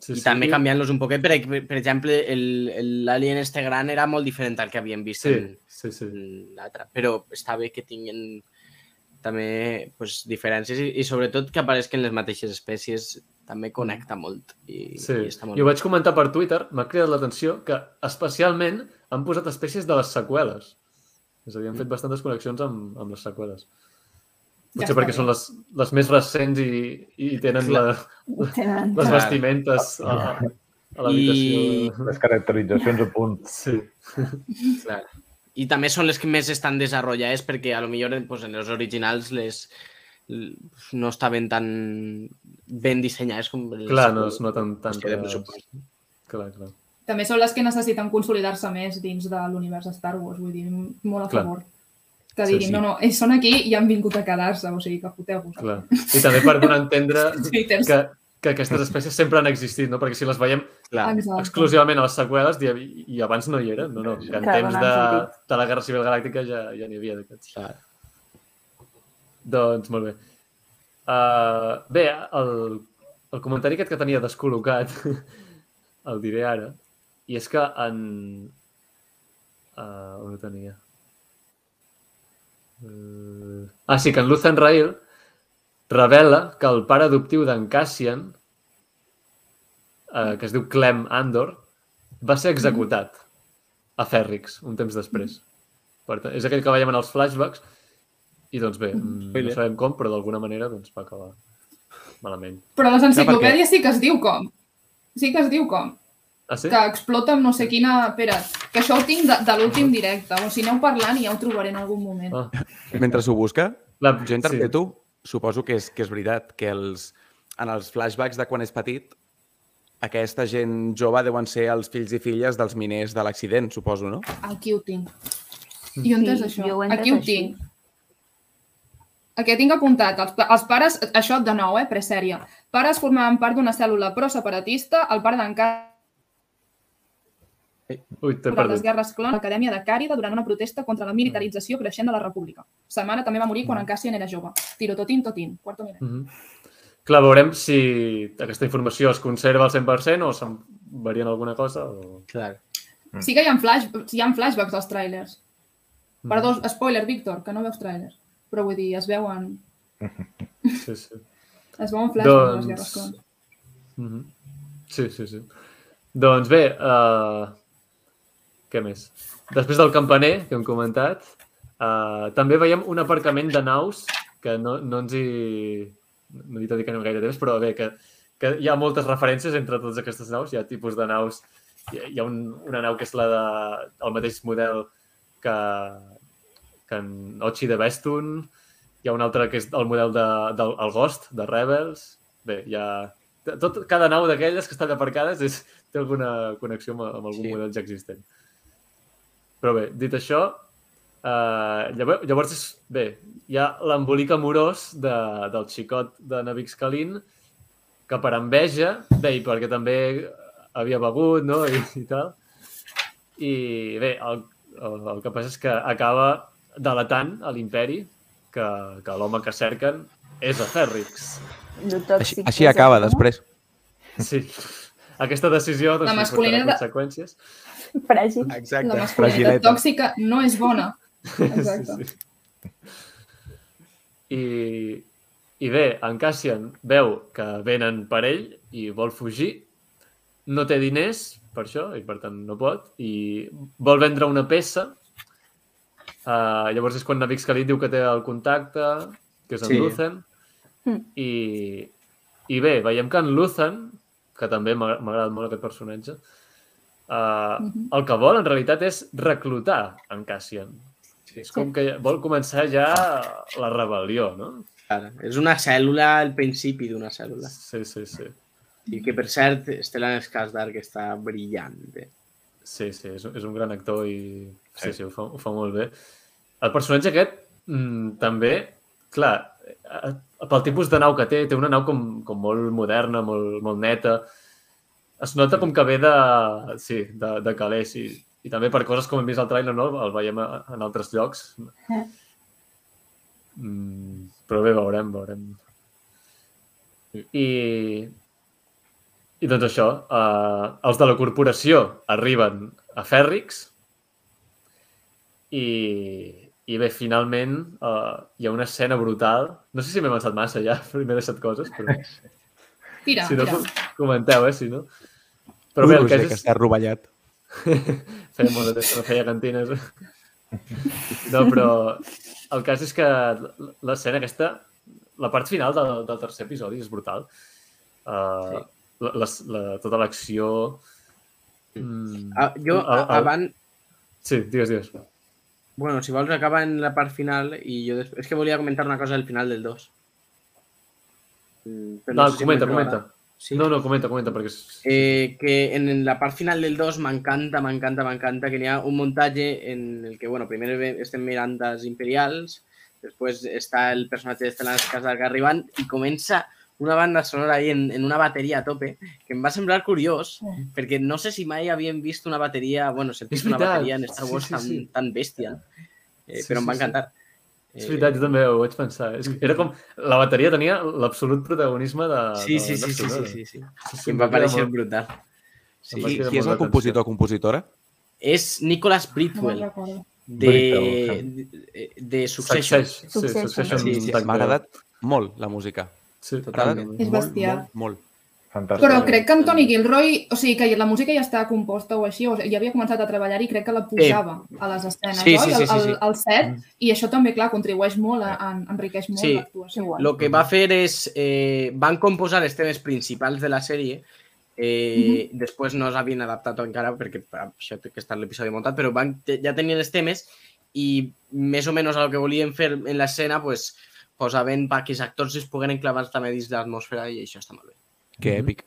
Sí, I també canviant-los un poquet, per, per exemple, el- el- l'alien este gran era molt diferent al que havíem vist Sí, en, sí, sí. en l'altre. Però està bé que tinguin també pues, diferències i, i sobretot que apareixen les mateixes espècies també connecta molt i, Sí, i està molt i ho bé. vaig comentar per Twitter, m'ha cridat l'atenció que especialment han posat espècies de les seqüeles. És a dir, han fet bastantes connexions amb, amb les seqüeles. Ja Potser està perquè bé. són les, les més recents i, i tenen la, Tenen... les vestimentes a, a l'habitació. Les caracteritzacions a punt. Sí, Clar. I també són les que més estan desenvolupades perquè a lo millor pues, en els originals les no estaven tan ben dissenyades com clar, no es noten tant. de pressupost. Clar, clar. També són les que necessiten consolidar-se més dins de l'univers de Star Wars, vull dir, molt a Clar. favor. Que Sí, diguin, sí. no, no, ells són aquí i han vingut a quedar-se, o sigui, que foteu-vos. I també per donar a entendre Twitters. que, que aquestes espècies sempre han existit, no? Perquè si les veiem Clar. Exacte. exclusivament a les seqüeles i, i abans no hi eren, no, no. Que en Clar, temps de, sentit. de la Guerra Civil Galàctica ja, ja n'hi havia d'aquests. Doncs molt bé. Uh, bé, el, el comentari aquest que tenia descol·locat el diré ara, i és que en... Uh, on ho tenia? Uh... Ah, sí, que en Luthen Rail revela que el pare adoptiu d'en Cassian, uh, que es diu Clem Andor, va ser executat a Ferrix un temps després. Per tant, és aquell que veiem en els flashbacks i doncs bé, mm, no sabem com, però d'alguna manera doncs, va acabar malament. Però a les enciclopèdies sí que es diu com. Sí que es diu com. Ah, sí? Que explota amb no sé quina... Espera, que això ho tinc de, de l'últim directe. O si aneu parlant i ja ho trobaré en algun moment. Ah, Mentre s'ho busca, la, jo interpreto, suposo que és, que és veritat, que els, en els flashbacks de quan és petit, aquesta gent jove deuen ser els fills i filles dels miners de l'accident, suposo, no? Aquí ho tinc. I on és Sí, això? jo ho Aquí ho així. Tinc. Aquí tinc apuntat. Els, els pares, això de nou, eh, presèria. Pares formaven part d'una cèl·lula pro-separatista, el pare d'en Ui, t'he durant les perdut. guerres clon a l'Acadèmia de Càrida durant una protesta contra la militarització creixent de la República. Sa mare també va morir quan en Cassian era jove. Tiro totin, totin. Quarto milet. Mm -hmm. Clar, veurem si aquesta informació es conserva al 100% o se'n varia en alguna cosa. O... Clar. Sí que hi ha, flash, hi ha flashbacks dels trailers. Mm. Perdó, spoiler, Víctor, que no veus trailers. Però vull dir, es veuen, Sí, sí. es veuen flashbacks de les Doncs- guerres clon. Mm -hmm. Sí, sí, sí. Doncs bé, uh... què més? Després del campaner, que hem comentat, uh, també veiem un aparcament de naus que no, no ens hi... No he dit que no gaire temps, però bé, que, que hi ha moltes referències entre totes aquestes naus. Hi ha tipus de naus... Hi ha un, una nau que és la de, el mateix model que, que en Ochi de Bestun. Hi ha una altra que és el model de, del el Ghost, de Rebels. Bé, hi ha... Tot, cada nau d'aquelles que estan aparcades és, té alguna connexió amb, amb algun Sí. sí. model ja existent. Però bé, dit això, eh, llavors, llavors és, bé, hi ha l'embolic amorós de, del xicot de Navix Kalin, que per enveja, bé, i perquè també havia begut, no?, i, i tal. I bé, el, el, el que passa és que acaba delatant a l'imperi que, que l'home que cerquen és a Ferrix. Així, així acaba després. Sí. Aquesta decisió doncs, La masculinitat- conseqüències. Fràgil. Exacte. La masculinitat tòxica no és bona. Exacte. Sí, sí. I, I bé, en Cassian veu que venen per ell i vol fugir. No té diners per això i per tant no pot. I vol vendre una peça. Uh, llavors és quan Navix Khalid diu que té el contacte, que és en Sí. Luthen. Mm. I, I bé, veiem que en Luthen, que també m'ha agradat molt aquest personatge, uh, Mhm. el que vol en realitat és reclutar en Cassian. Sí. És com que vol començar ja la rebel·lió, no? Clar. És una cèl·lula, el principi d'una cèl·lula. Sí, sí, sí. I que, per cert, Stellan Skarsgård que està brillant. Bé. Sí, sí, és, és un gran actor i sí, Sí. sí, ho, fa, ho fa molt bé. El personatge aquest mm, també, clar, eh, pel tipus de nau que té, té una nau com, com molt moderna, molt, molt neta. Es nota com que ve de, sí, de, de calés i, i també per coses com hem vist al trailer, no? el veiem a, en altres llocs. Eh. Mm, però bé, veurem, veurem. I, i doncs això, uh, els de la corporació arriben a Fèrrix i, i bé, finalment uh, hi ha una escena brutal. No sé si m'he avançat massa ja, però m'he deixat coses, però Tira, si no, tira. com- comenteu, eh, si no. Però Ui, bé, el cas que és... està rovellat. feia molt de temps que no feia cantines. No, però el cas és que l'escena aquesta, la part final del, del tercer episodi és brutal. Uh, Sí. la, la, la, tota l'acció... Mm, Ah, jo, el- el- abans, Sí, digues, digues. Bueno, si vols acaba en la part final i jo després... És que volia comentar una cosa del final del 2. Mm, però No, sé si comenta, m'he comenta. trobat. Sí. No, no, comenta, comenta, perquè... és- Eh, que en, en la part final del 2 m'encanta, m'encanta, m'encanta que n'hi ha un muntatge en el que, bueno, primer ve- estem mirant els imperials, després està el personatge de Stellan Skarsgård arribant i comença una banda sonora ahí en, en una bateria a tope, que em va semblar curiós, Sí. perquè no sé si mai havíem vist una bateria, bueno, sentit És una bateria en Star sí, Wars sí, tan, sí. tan bèstia, eh, Sí, però em va sí, sí. encantar. És veritat, jo també ho vaig pensar. És que era com... La bateria tenia l'absolut protagonisme de... Sí, de sí, la sí, sí, sí, sonora. sí, sí. sí, I em va pareixer molt- brutal. Sí. I qui és el compositor o compositora? És Nicholas recordo. de, de, de Succession. Succession. Sí, Succession. Sí, sí. M'ha agradat molt la música. Sí, Totalment. És molt, bestial. Molt, molt. Fantàstic. Però crec que Antoni Gilroy, o sigui, que la música ja està composta o així, o ja havia començat a treballar i crec que la posava a les escenes, Sí, oi? sí, sí, sí, al, sí. al, al set, i això també, clar, contribueix molt, a, a, enriqueix molt Sí. l'actuació. Igual. Lo que va fer és... Eh, van composar els temes principals de la sèrie. Eh, Després no s'havien adaptat encara perquè per això té que estar l'episodi muntat, però van, ja tenien els temes i més o menys el que volien fer en l'escena pues, posaven perquè els actors es puguen enclavar també dins l'atmosfera i això està molt bé. Que èpic.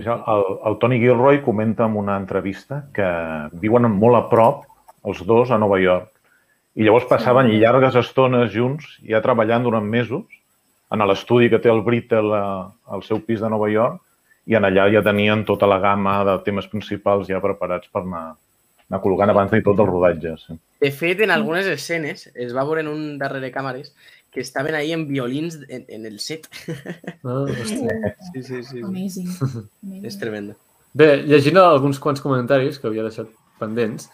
Això, el, el Tony Gilroy comenta en una entrevista que viuen molt a prop els dos a Nova York. I llavors passaven Sí. llargues estones junts, ja treballant durant mesos, en l'estudi que té el Brittle a- al seu pis de Nova York, i en allà ja tenien tota la gamma de temes principals ja preparats per anar, anar col·locant abans de tot el rodatge. Sí. De fet, en algunes escenes es va veure en un darrere càmeres que estaven ahí en violins en, en el set. Hòstia. Sí, sí, sí. Amazing. És tremendo. Bé, llegint alguns quants comentaris que havia deixat pendents,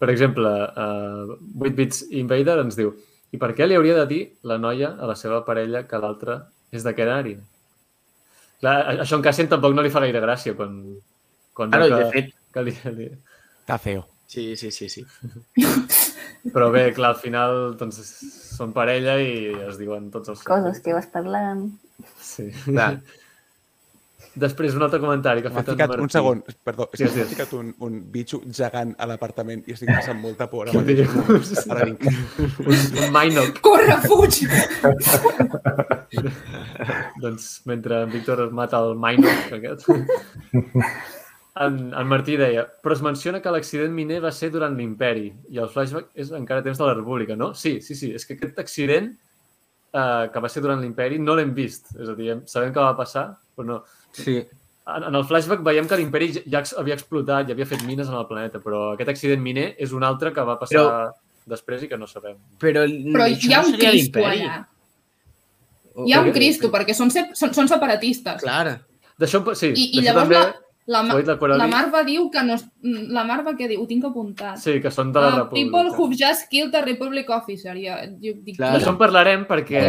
per exemple, uh, 8 Bits Invader ens diu i per què li hauria de dir la noia a la seva parella que l'altra és de Canari? Clar, a- això en Cassian tampoc no li fa gaire gràcia quan, quan Claro, i que, de fet, que li, li... Està feo. sí, sí, sí, sí. Però bé, clar, al final doncs, són parella i es diuen tots els... Coses que vas parlant. Sí. Clar. Després, un altre comentari que ha fet en ficat, Martí. un segon, perdó, és Sí, que sí. ficat un, un bitxo gegant a l'apartament i estic passant molta por ara Què mateix. dius? Ara vinc. Un, un Minoc. Corre, fuig! doncs mentre en Víctor mata el Minoc aquest, en, en Martí deia però es menciona que l'accident miner va ser durant l'imperi i el flashback és encara temps de la república, no? Sí, sí, sí. És que aquest accident eh, que va ser durant l'imperi no l'hem vist. És a dir, sabem que va passar, però no. Sí. En, en el flashback veiem que l'imperi ja- havia explotat, ja havia fet mines en el planeta, però aquest accident miner és un altre que va passar Però- després i que no sabem. Però, Però hi ha no un seria Cristo allà. O- Hi ha un Cristo, perquè són, sep- són, són separatistes. Clar. D'això, sí, I, i llavors també... la, la, dit la. Marva diu que no... La Marva què diu? Ho tinc apuntat. Sí, que són de la Uh, república. people who've just killed a republic officer. Jo, jo dic, Clar. D'això en parlarem perquè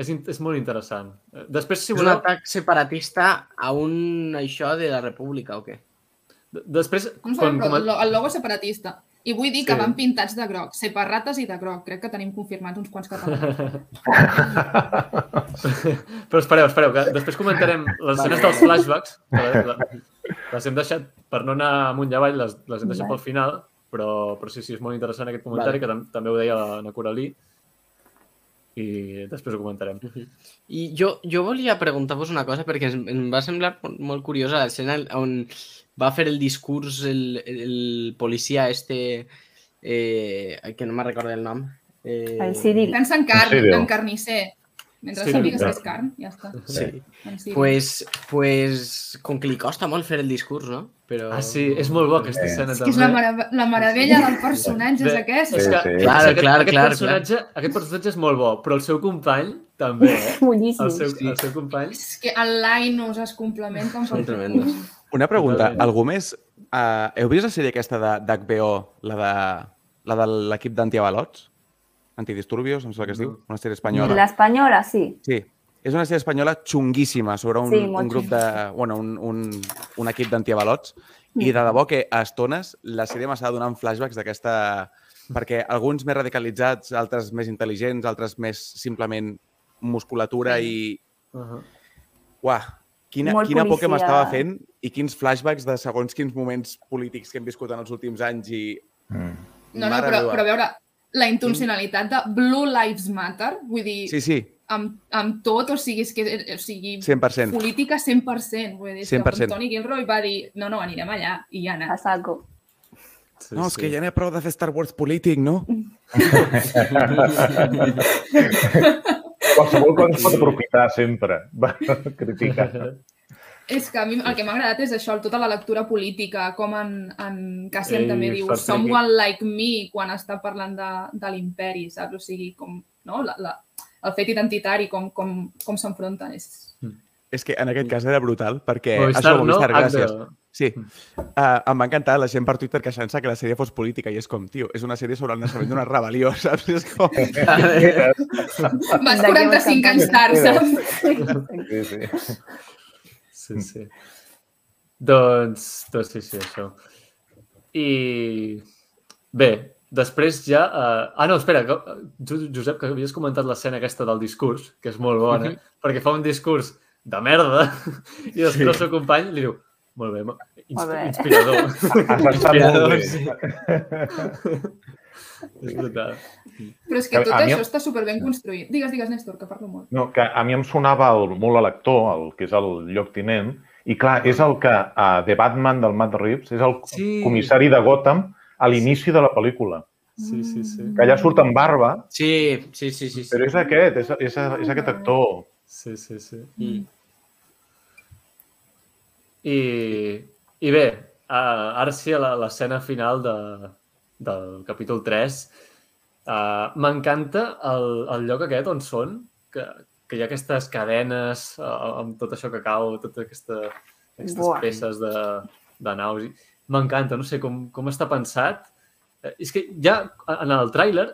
és, és molt interessant. Després, si És un voleu, atac separatista a un això de la república o què? d- després, Com quan, però el, logo separatista. I vull dir que Sí. van pintats de groc, separrates i de groc. Crec que tenim confirmats uns quants catalans. però espereu, espereu, que després comentarem les escenes dels flashbacks, les hem deixat, per no anar amunt i avall, les, les hem deixat Vale. pel final, però, però sí, sí, és molt interessant aquest comentari, Vale. que tam també ho deia la, la Coralí, i després ho comentarem. I jo, jo volia preguntar-vos una cosa perquè em, em va semblar molt, curiosa l'escena on va fer el discurs el, el policia este eh, que no me'n recordo el nom. Eh, El Cyril. Pensa en sèrio? en carnisser. Mentre Sí, sàpigues ja. que és carn, ja està. Sí. En Cyril. Pues, pues com que li costa molt fer el discurs, no? Però... Ah, sí, és molt bo aquesta Sí. escena És que és la, també. marav la meravella del personatge, és aquest. És Sí, que, sí. és Clar, que aquest, clar, aquest, clar, personatge, aquest personatge és molt bo, però el seu company també, eh? Boníssim. El seu, Sí. el seu company... És que el Linus es complementen Són tremendos. Una pregunta, algú més... Uh, heu vist la sèrie aquesta de- d'HBO, la de la de l'equip d'antiavalots? Antidisturbios, em sembla que es diu, una sèrie espanyola. L'espanyola, sí. Sí, és una sèrie espanyola xunguíssima sobre un, Sí, un grup de... Bueno, un, un, un equip d'antiavalots i de debò que a estones la sèrie m'estava donant flashbacks d'aquesta... Perquè alguns més radicalitzats, altres més intel·ligents, altres més simplement musculatura i... Uh -huh. Uah, quina, Molt quina por que m'estava fent i quins flashbacks de segons quins moments polítics que hem viscut en els últims anys i... Mm. No, no, Mare però, meva. però a veure, la intencionalitat de Blue Lives Matter, vull dir, Sí, sí, amb, amb tot, o sigui, és que, o sigui 100%. política 100%. Vull dir, és que 100%. el Tony Gilroy va dir, no, no, anirem allà, i ja A anar. saco. Sí, No, és que ja n'hi ha prou de fer Star Wars polític, no? Qualsevol cosa es pot aprofitar sempre. Va, criticar. És que a mi el que m'ha agradat és això, tota la lectura política, com en, en Cassian Ei, també diu someone like me quan està parlant de, de l'imperi, saps? O sigui, com, no? la, la, el fet identitari, com, com, com s'enfronten. És... És que en aquest cas era brutal, perquè... Movistar, això, Movistar, no? gràcies. Sí. Uh, em va encantar la gent per Twitter queixant-se que la sèrie fos política i és com, tio, és una sèrie sobre el naixement d'una rebel·lió, saps? És com... Vas D'aquí 45 anys tard, saps? Sí, sí. Sí, sí. Doncs, doncs sí, sí, això. I bé, després ja... Uh... Ah, no, espera, que, Jo- Josep, que havies comentat l'escena aquesta del discurs, que és molt bona, perquè fa un discurs de merda i després Sí. el seu company li diu molt bé, mo- ins Molt bé. inspirador. Has estat molt bé. és brutal. Però és que tot a mi- això està superben construït. Digues, digues, Néstor, que parlo molt. No, que a mi em sonava el, molt a l'actor, el que és el lloctinent, i clar, és el que a The Batman del Matt Reeves, és el Sí. comissari de Gotham a l'inici de la pel·lícula. Sí, sí, sí. Que allà surt amb barba, Sí, sí, sí, sí. sí. però és aquest, és, és, és aquest actor. Sí, sí, sí. Mm. I, i bé, uh, ara sí, a la- l'escena final de, del capítol 3, uh, m'encanta el, el lloc aquest on són, que, que hi ha aquestes cadenes uh, amb tot això que cau, totes aquesta, aquestes Buah. peces de, de naus. I M'encanta, no sé com, com està pensat. Eh, és que ja en el tràiler,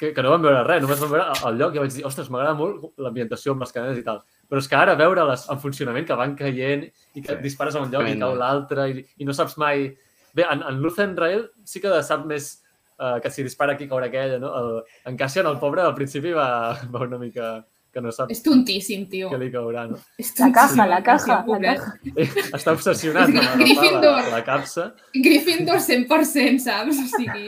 que, que no vam veure res, només vam veure el- el lloc i vaig dir, ostres, m'agrada molt l'ambientació amb les cadenes i tal. Però és que ara veure-les en funcionament, que van caient i que Sí. dispares a un lloc i Tremendo. cau l'altre i, i no saps mai... Bé, en, en Luthen Rail sí que sap més uh, que si dispara aquí caurà aquella, no? El, en Cassian, el pobre, al principi va, va una mica que no sap És tontíssim, tio. què li caurà, no? És La caja, la caja, la caja. Eh, Està obsessionat amb agafar Gryffindor. la, la capsa. Gryffindor 100%, saps? O sigui,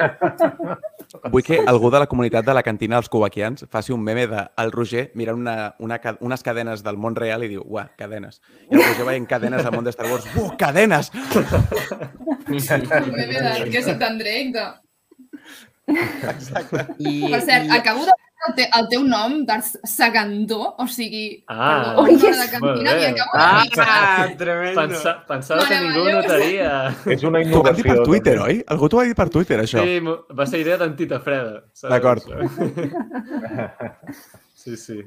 Vull que algú de la comunitat de la cantina dels cubaquians faci un meme de el Roger mirant una, una, unes cadenes del món real i diu, uah, cadenes. I el Roger veient cadenes del món de Star Wars, uah, cadenes! el meme de que és tan Drake. De... I, Per cert, i- acabo de el, te, el teu nom, Darth Sagandó, o sigui, Ah, perdó, és- de cantina molt i bé. acabo de Ah, tremendo. Pensa, pensava que ningú Meravellós. notaria. És una T'ho van dir innovació. per Twitter, oi? Algú t'ho va dir per Twitter, això. Sí, va ser idea d'en Tita Freda. saps? D'acord. Sí, sí.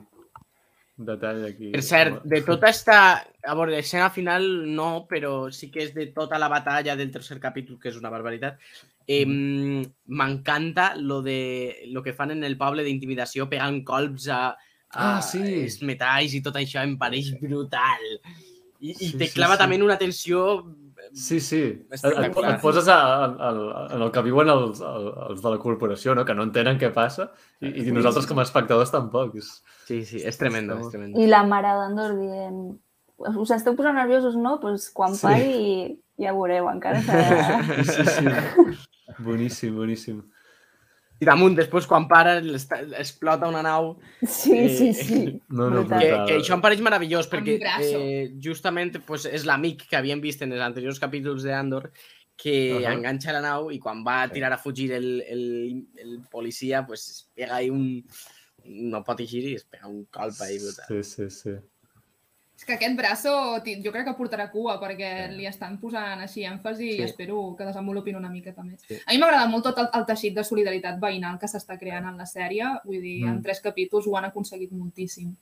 Detall aquí. Per cert, de tota esta... A veure, l'escena final no, però sí que és de tota la batalla del tercer capítol, que és una barbaritat. Eh, M'encanta lo, de, lo que fan en el poble d'intimidació pegant colps a, a Ah, sí. els metalls i tot això em pareix brutal. I, i Sí, te sí, clava sí. també una tensió... Sí, sí. Et, et, et poses a, a, a, en el que viuen els, els de la corporació, no? que no entenen què passa, i, i nosaltres com a espectadors tampoc. És... Sí, sí, és tremendo, és tremendo. I la mare d'Andor dient us esteu posant nerviosos, no? Doncs quan Sí. pari ja veureu, encara serà... Sí, sí. Boníssim, boníssim. I damunt, després, quan para, explota una nau. Sí, sí, sí. No, no. Que, que això em pareix meravellós, perquè eh, justament pues, és l'amic que havíem vist en els anteriors capítols de Andor que Ahà. enganxa la nau i quan va a tirar a fugir el, el, el policia, pues, es pega ahí un... No pot eixir i es pega un colp ahí brutal. Sí, sí, sí. És que aquest braço jo crec que portarà cua perquè li estan posant així èmfasi Sí. i espero que desenvolupin una miqueta més. Sí. A mi m'agrada molt tot el, el teixit de solidaritat veïnal que s'està creant en la sèrie. Vull dir, Mm. en tres capítols ho han aconseguit moltíssim.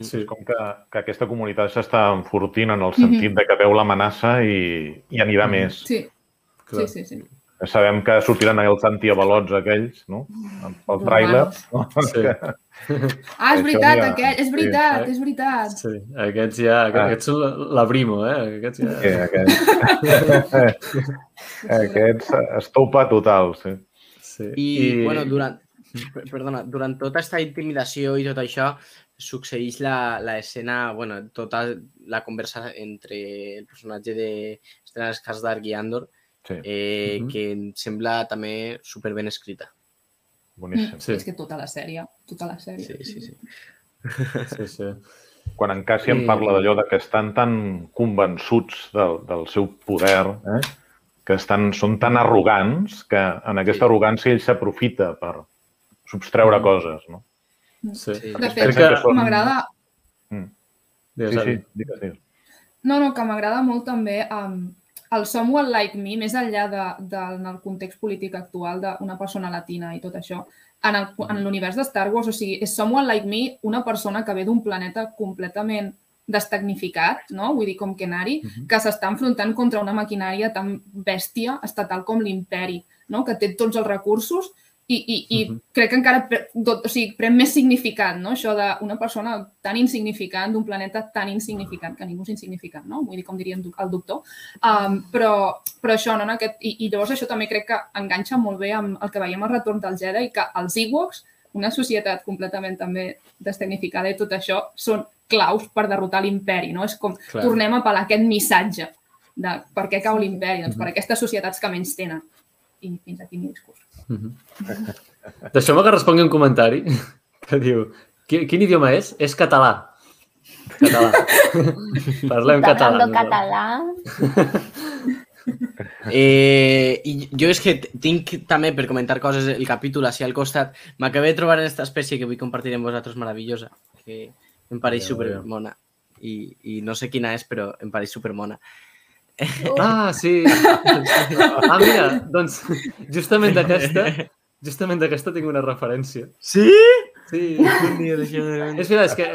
sí. És com que, que aquesta comunitat s'està enfortint en el sentit de que veu l'amenaça i, i anirà Mhm. més. Sí, Clar. sí, sí. sí. Sabem que sortiran els antiavalots aquells, no? Pel tràiler. No? Sí. Ah, és veritat, ja- aquest, és sí, veritat, eh? és veritat. Sí, aquests ja, Ah. aquests són la, la Brimo, eh? Aquests ja... Sí, aquests, aquests estopa total, sí. Sí. I, I... bueno, durant, per- perdona, durant tota aquesta intimidació i tot això, succeeix la, la escena, bueno, tota la conversa entre el personatge de Stellan Skarsgård i Andor, sí. eh, Mhm. que em sembla també super ben escrita. Boníssim. Sí. És que tota la sèrie, tota la sèrie. Sí, sí, sí. Sí, sí. Quan en Cassian I- parla d'allò de que estan tan convençuts del, del seu poder, eh? que estan, són tan arrogants que en aquesta Sí. arrogància ell s'aprofita per substreure Mm. coses. No? sí. Sí. De fet, que són- m'agrada... Digues, Sí, sí, digues, digues. No, no, que m'agrada molt també um, el Someone Like Me, més enllà de, de, en el context polític actual d'una persona latina i tot això, en el- en l'univers de Star Wars, o sigui, és Someone Like Me una persona que ve d'un planeta completament destagnificat, no? vull dir, com Kenari, uh Mhm. -huh. que s'està enfrontant contra una maquinària tan bèstia estatal com l'imperi, no? que té tots els recursos i, i, i uh. -huh. crec que encara pre, tot, o sigui, pren més significat, no? això d'una persona tan insignificant, d'un planeta tan insignificant, que ningú és insignificant, no? vull dir, com diria el doctor, um, però, però això, no? En aquest, i, i llavors això també crec que enganxa molt bé amb el que veiem al retorn del Jedi, que els Ewoks, una societat completament també destagnificada i tot això, són claus per derrotar l'imperi, no? És com, Clar. Tornem a apel·lar aquest missatge de per què cau l'imperi, doncs per aquestes societats que menys tenen. I fins aquí el meu Mhm. Deixeu-me que respongui un comentari que diu "Qui- quin idioma és? És català. Català. Parlem català. nosaltres. català. Eh, I jo és que tinc també per comentar coses el capítol així al costat. M'acabé de trobar en aquesta espècie que vull compartir amb vosaltres meravellosa, que em pareix Veieu, super veieu. mona. I, I no sé quina és, però em pareix super mona. Ah, sí. Ah, mira, doncs justament d'aquesta justament d'aquesta tinc una referència. Sí? Sí. Un dia És veritat, és que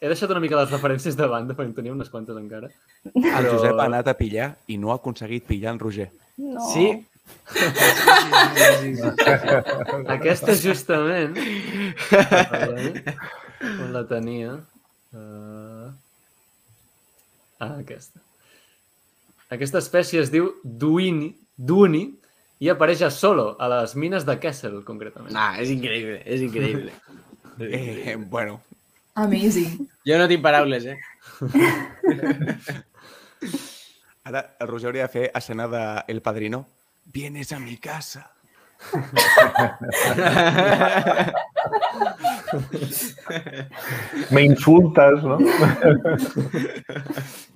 he deixat una mica les referències de banda, perquè en tenia unes quantes encara. El Però- Josep ha anat a pillar i no ha aconseguit pillar en Roger. No. Sí? Aquesta justament... On la tenia? Uh... Ah, aquesta. Aquesta espècie es diu Duini, Duini i apareix a Solo, a les mines de Kessel, concretament. Ah, és increïble, és increïble. Eh, bueno, Amazing. Jo no tinc paraules, eh? ara el Roger hauria de fer escena de El Padrino. Vienes a mi casa. Me insultes, no?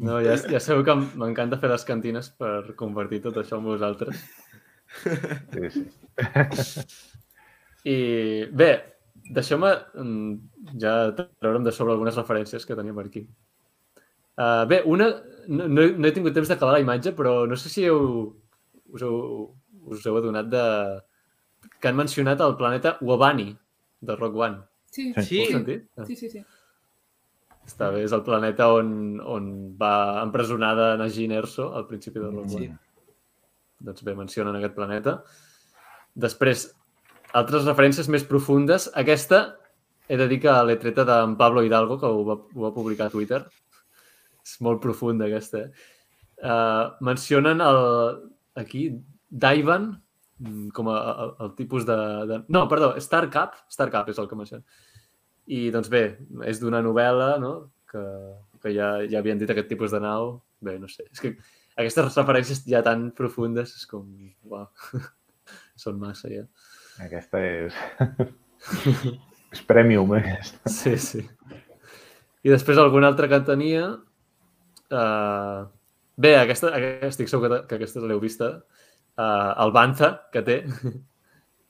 No, ja, ja sabeu que m'encanta fer les cantines per compartir tot això amb vosaltres. Sí, sí. I bé, deixeu-me mm, ja treure'm de sobre algunes referències que tenim aquí. Uh, bé, una... No, no, he- no he tingut temps d'acabar la imatge, però no sé si heu, us, heu, us heu adonat de... que han mencionat el planeta Wabani, de Rock One. Sí, Sí. Sí. Ho heu sentit? Sí, sí. sí. Està bé, és el planeta on, on va empresonada Najin Erso al principi de One. Sí. Doncs bé, mencionen aquest planeta. Després, altres referències més profundes. Aquesta he de dir que l'he treta d'en Pablo Hidalgo, que ho va, ho va publicar a Twitter. És molt profunda, aquesta. Uh, mencionen el, aquí Daivan com a, a, el tipus de, de... No, perdó, Starcap. Starcap és el que mencionen. I, doncs bé, és d'una novel·la, no?, que, que ja, ja havien dit aquest tipus de nau. Bé, no sé. És que aquestes referències ja tan profundes és com... Uau. Són massa, ja. Aquesta és... és premium, eh? aquesta. Sí, sí. I després alguna altra que tenia... Uh, bé, aquesta, aquesta, estic segur que, que aquesta l'heu vista. Uh, el Banza, que té.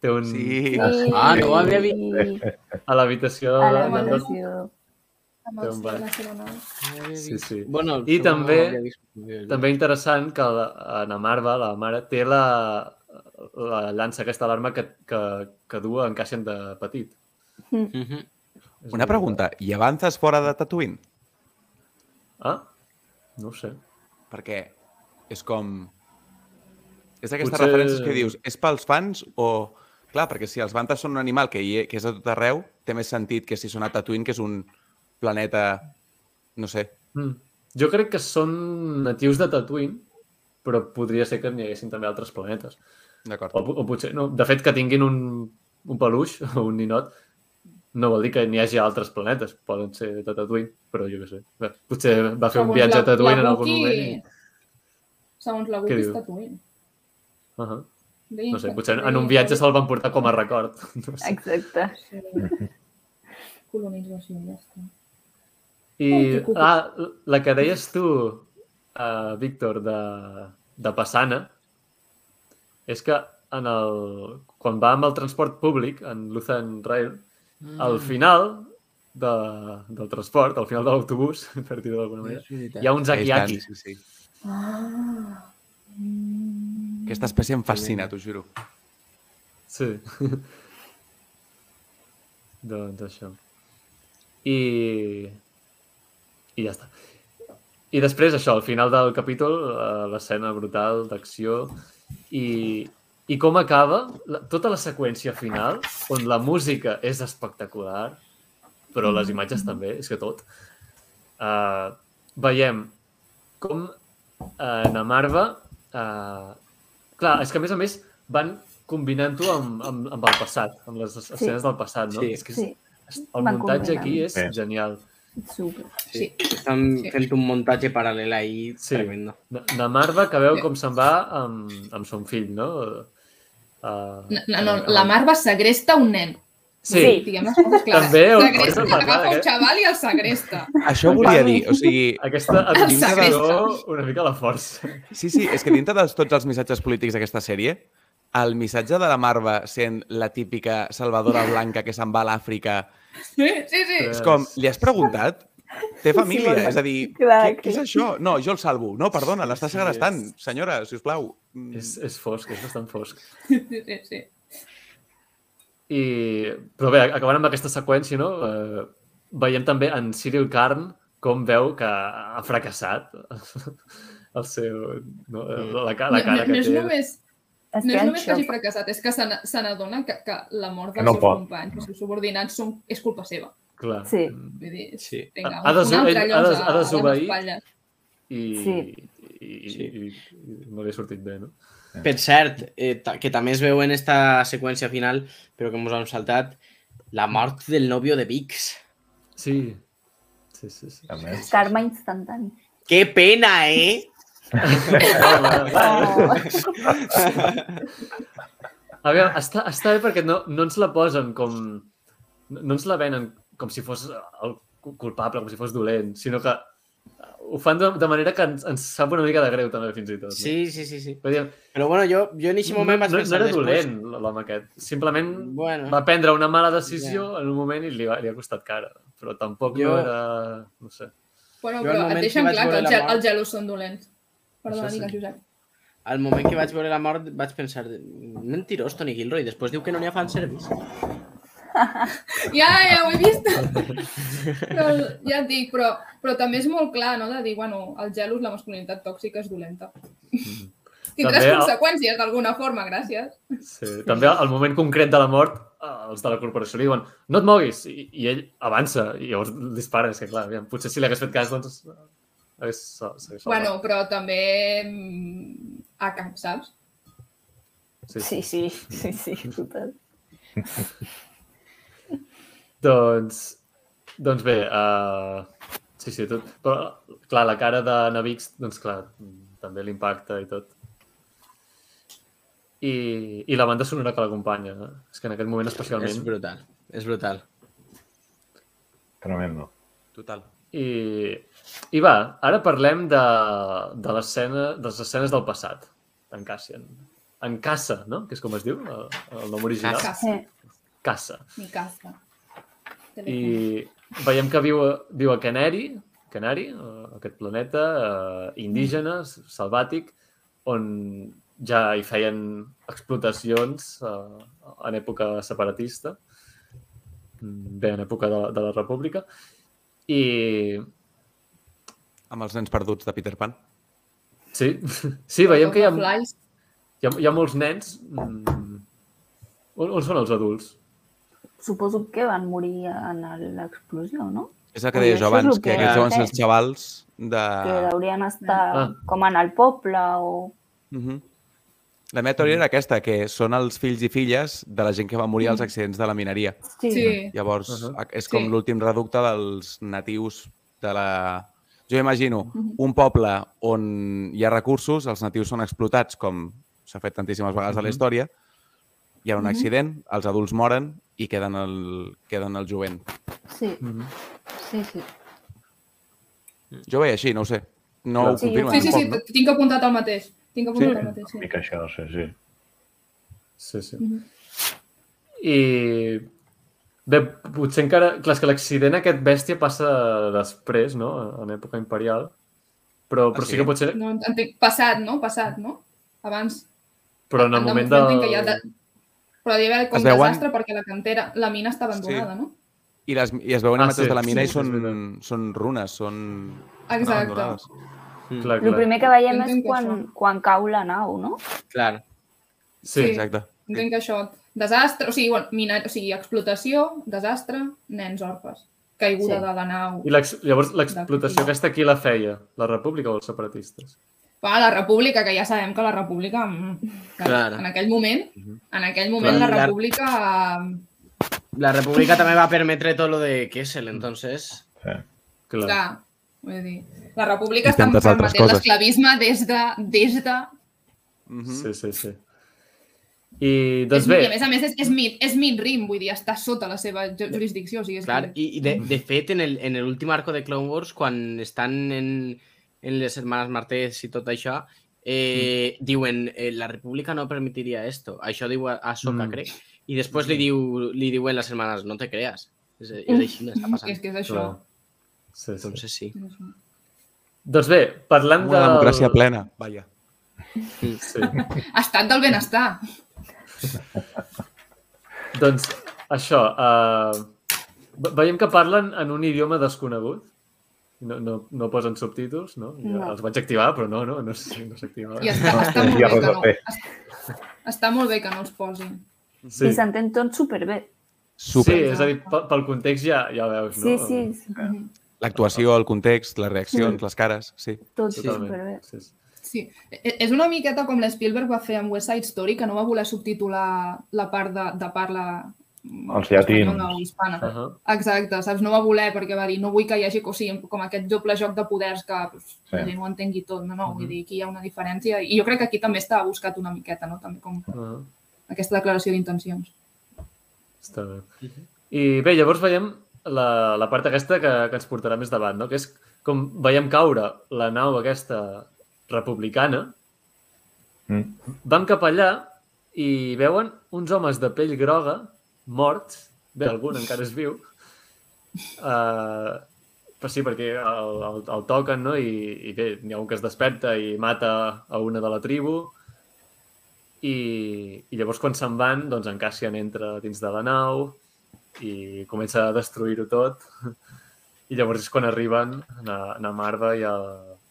té un... Sí. Ah, no ho havia vist. A l'habitació... A la de- de- habitació. Amb Té un bar. de la seva nau. Sí, sí. Bueno, I no també- vist. També interessant que la, en Amarva, la mare, té la, la llança, aquesta alarma que, que, que du en Cassian de petit. Mhm. És Una pregunta. Hi avances fora de Tatooine? Ah, no ho sé. Perquè és com... És d'aquestes Potser- referències que dius, és pels fans o... Clar, perquè si els Bantas són un animal que, hi, que és a tot arreu, té més sentit que si són a Tatooine, que és un planeta... No sé. Mm. Jo crec que són natius de Tatooine, però podria ser que n'hi haguessin també altres planetes. D'acord. O, o potser, no, de fet, que tinguin un, un peluix o un ninot no vol dir que n'hi hagi altres planetes. Poden ser de Tatooine, però jo què sé. Bé, Potser va fer un Segons viatge la- a Tatooine la en algun moment. i- Segons la Wookiee és? Tatooine. Uh -huh. No sé, potser en un viatge se'l van portar com a record. No sé. Exacte. Sí. Colonització, ja està. I ah, la que deies tu, uh, Víctor, de, de Passana, és que en el, quan va amb el transport públic, en Luthen Rail, Mm. al final de, del transport, al final de l'autobús, per dir-ho d'alguna manera, hi ha uns akiaki. Sí, sí. Ah. Mm. Aquesta espècie em fascina, t'ho juro. Sí. doncs això. I, I ja està. I després això, al final del capítol, eh, l'escena brutal d'acció i, i com acaba la, tota la seqüència final, on la música és espectacular, però les imatges també, és que tot. Uh, veiem com uh, Namarva... Uh, clar, és que a més a més van combinant-ho amb, amb, amb el passat, amb les escenes del passat, no? Sí. És que Sí, és, el Van muntatge aquí combinant. és Sí. genial. super. Sí. Estan Sí. fent un muntatge paral·lel ahí Sí. tremendo. Na- Namarva, que veu Sí. com se'n va amb, amb son fill, no? Uh, No, no, la Marva segresta un nen. Sí, Sí. Diguem les coses clares. També, ho- Segresta, parlat, agafa un eh? xaval i el segresta. Això volia dir, o sigui, aquesta administrador una mica la força. sí, sí, és que dintre de tots els missatges polítics d'aquesta sèrie, el missatge de la Marva sent la típica salvadora blanca que se'n va a l'Àfrica, Sí, sí, sí. és com, li has preguntat? Té família? Sí, és a dir, clar, què, què és això? No, jo el salvo. No, perdona, l'està Sí, segrestant. és- Senyora, si us plau. És, és fosc, és bastant fosc. sí, sí, sí. I, però bé, acabant amb aquesta seqüència, no? Eh, veiem també en Cyril Karn com veu que ha fracassat el seu... No? La, la no, cara no, no que és té. només, Es no és només que hagi fracassat, és que se n'adona que, que la mort dels no seus pot. companys, els seus subordinats, són, és culpa seva. Clar. Sí. Vull dir, Sí. vinga, Ha- ha de una su- altra ell ha de- llosa ha de a les desobeir. espatlles. I, Sí. i, i, i, i no li ha sortit bé, no? Per cert, eh, que també es veu en esta seqüència final, però que ens hem saltat, la mort del nòvio de Vix. Sí. Sí, sí, sí. També. Karma instantani. Que pena, eh? Oh. A veure, està, està bé perquè no, no ens la posen com... No no ens la venen com si fos el cu- culpable, com si fos dolent, sinó que ho fan de, de manera que ens, ens sap una mica de greu també, fins i tot. No? Sí, sí, sí, sí. Vull dir, Però bueno, jo, jo en aquest no, moment no, vaig no pensar era després... dolent, l'home aquest. Simplement Bueno, va prendre una mala decisió en un moment i li, va, li ha costat cara. Però tampoc Jo- no era... No sé. Bueno, però et que deixen clar que els, mort- els gelos són dolents. Perdona, Això sí. digues, Josep. al moment que vaig veure la mort vaig pensar, mentirós Tony Gilroy, després diu que no n'hi ha fanservice. Ja, ja ho he vist. però, ja et dic, però, però també és molt clar, no?, de dir, bueno, el gelos, la masculinitat tòxica és dolenta. Tindràs També el- conseqüències d'alguna forma, gràcies. Sí. També al moment concret de la mort, els de la corporació li diuen no et moguis, i, i ell avança, i llavors dispara, és que clar, aviam, potser si li hagués fet cas, doncs hagués, salvat. Bueno, però també mm, a cap, saps? sí, Sí, sí, sí, sí, total. Doncs, doncs bé, uh, sí, sí, tot. Però, clar, la cara de Navix, doncs clar, també l'impacta i tot. I, I la banda sonora que l'acompanya. eh? És que en aquest moment especialment... És brutal, és brutal. Tremendo. Total. I, I va, ara parlem de, de l'escena, de les escenes del passat, en Cassian. En Casa, no? Que és com es diu, el, el nom original. Casa. Casa, Casa. mi casa. I veiem que viu, a- viu a Canary, eh, aquest planeta eh, indígena, salvàtic, on ja hi feien explotacions eh, en època separatista, bé, en època de, la- de la República, i Amb els nens perduts de Peter Pan. sí, sí veiem que hi ha, hi ha, hi ha molts nens. mm, On, on són els adults? Suposo que van morir en l'explosió, no? És el que és abans, que que- aquests deuen ser els xavals de... Que haurien estar Ah. com en el poble o... Mhm. La meva teoria era aquesta, que són els fills i filles de la gent que va morir als accidents de la mineria. Sí. Sí. Llavors, Uhum. és com Sí. l'últim reducte dels natius de la... Jo imagino Mhm. un poble on hi ha recursos, els natius són explotats, com s'ha fet tantíssimes vegades a la Mhm. història, hi ha un Mhm. accident, els adults moren i queden el, queden el jovent. Sí, Mm sí, sí. Jo ho veia així, no ho sé. No Clar. ho Sí, confirma Sí, sí, sí, no? tinc apuntat el mateix. Tinc apuntat Sí? el mateix, Una sí. mica això, sí, sí. Sí, sí. Mhm. I bé, potser encara... Clar, és que l'accident aquest bèstia passa després, no? En època imperial. Però, però Ah, sí? sí? que potser... No, entenc, passat, no? Passat, no? Abans. Però en el de moment moment del... en què hi ha de... Però hi ha d'haver com Es veuen- desastre perquè la cantera, la mina està abandonada, no? I, les, I es veuen Ah, imatges sí, de la mina sí, i són, és veritat. són runes, són... Exacte. abandonades. Mm. Clar, El clar. primer que veiem és Entenc quan, això. quan cau la nau, no? Clar. Sí, Sí. Exacte. Entenc que això, desastre, o sigui, bueno, mina, o sigui, explotació, desastre, nens orfes, caiguda Sí. de la nau. I llavors l'explotació aquesta qui la feia? La República o els separatistes? Va, la república, que ja sabem que la república, mm, que Clar. en aquell moment, en aquell moment Clar. la república La República també va permetre tot lo de Kessel, entonces... Sí. Clar. Clar, vull dir, la república I està permetent l'esclavisme des de, des de... Mm Sí, sí, sí. I, doncs és, bé, I a més a més és, és, mit, és Mitrim, vull dir, està sota la seva ju- jurisdicció. O sigui, és Clar, que... i, i de, de fet, en el- en l'últim arco de Clone Wars, quan estan en, en les hermanes Martés i tot això, eh, diuen, eh, la república no permitiria esto. Això diu a, a Soka, Mm. crec. I després li, diu, li diuen les hermanes, no te creas. És, és així, no està passant. és que és això. Clar. sí, sí. Entonces sí. Doncs bé, parlant Una de... democràcia plena. Vaja. Sí. Estat del benestar. Doncs això, uh, veiem que parlen en un idioma desconegut. No, no, no posen subtítols, no? Jo No. Els vaig activar, però no, no, no, no s'activaven. I està, està, molt bé que no, està, està molt bé que no els posin. Sí, I s'entén tot superbé. Super. sí és a dir, pel, pel context ja, ja ho veus, Sí, no? sí, sí, L'actuació, el context, les reaccions, les cares, sí. tot Totalment. superbé. Sí, sí. Sí, E- és una miqueta com l'Spielberg va fer amb West Side Story, que no va voler subtitular la part de, de parla Els llatins. Uh -huh. Exacte, saps? No va voler perquè va dir no vull que hi hagi o sigui, com aquest doble joc de poders que pues, Sí. la gent ho entengui tot. No, no, vull Mhm. dir, aquí hi ha una diferència. I jo crec que aquí també està buscat una miqueta, no? També com Uh -huh. aquesta declaració d'intencions. Està bé. I bé, llavors veiem la, la part aquesta que, que ens portarà més davant, no? que és com veiem caure la nau aquesta republicana, Mm. van cap allà i veuen uns homes de pell groga morts, bé, algun encara és viu, uh, però sí, perquè el, el, el toquen, no? I, i bé, n'hi ha un que es desperta i mata a una de la tribu, i, i llavors quan se'n van, doncs en Cassian entra dins de la nau i comença a destruir-ho tot. I llavors és quan arriben na, na Marva i el,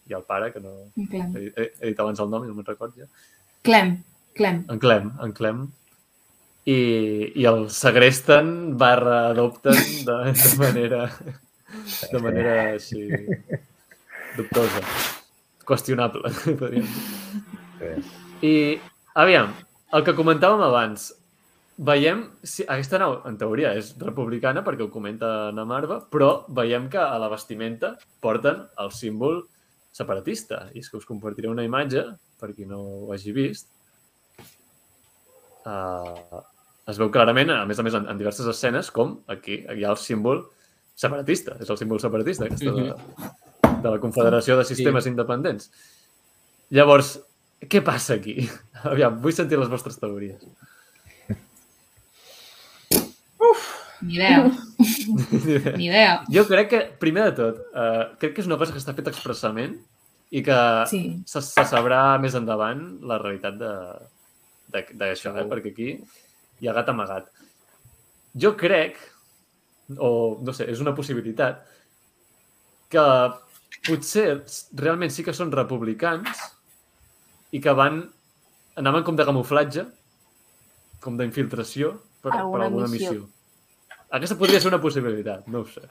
i el pare, que no Clem. he, he, he dit abans el nom i no me'n record ja. Clem. Clem. En Clem, en Clem. I, i el segresten barra adopten de, de manera de manera així dubtosa, qüestionable. I, aviam, el que comentàvem abans, veiem, si aquesta nau, en teoria, és republicana, perquè ho comenta na Marva, però veiem que a la vestimenta porten el símbol separatista. I és que us compartiré una imatge, per qui no ho hagi vist. Uh, es veu clarament, a més a més, en, en diverses escenes, com aquí, aquí hi ha el símbol separatista. És el símbol separatista, aquesta de, de la Confederació de Sistemes Independents. Llavors, què passa aquí? Aviam, vull sentir les vostres teories. Ni idea. Ni idea. Jo crec que, primer de tot, uh, crec que és una cosa que està feta expressament i que Sí. se, se sabrà més endavant la realitat de- de- d'això, eh? perquè aquí hi ha gat amagat. Jo crec, o no sé, és una possibilitat, que potser realment sí que són republicans i que van anaven com de camuflatge, com d'infiltració per, per Alguna alguna missió. missió. Aquesta podria ser una possibilitat, no ho sé.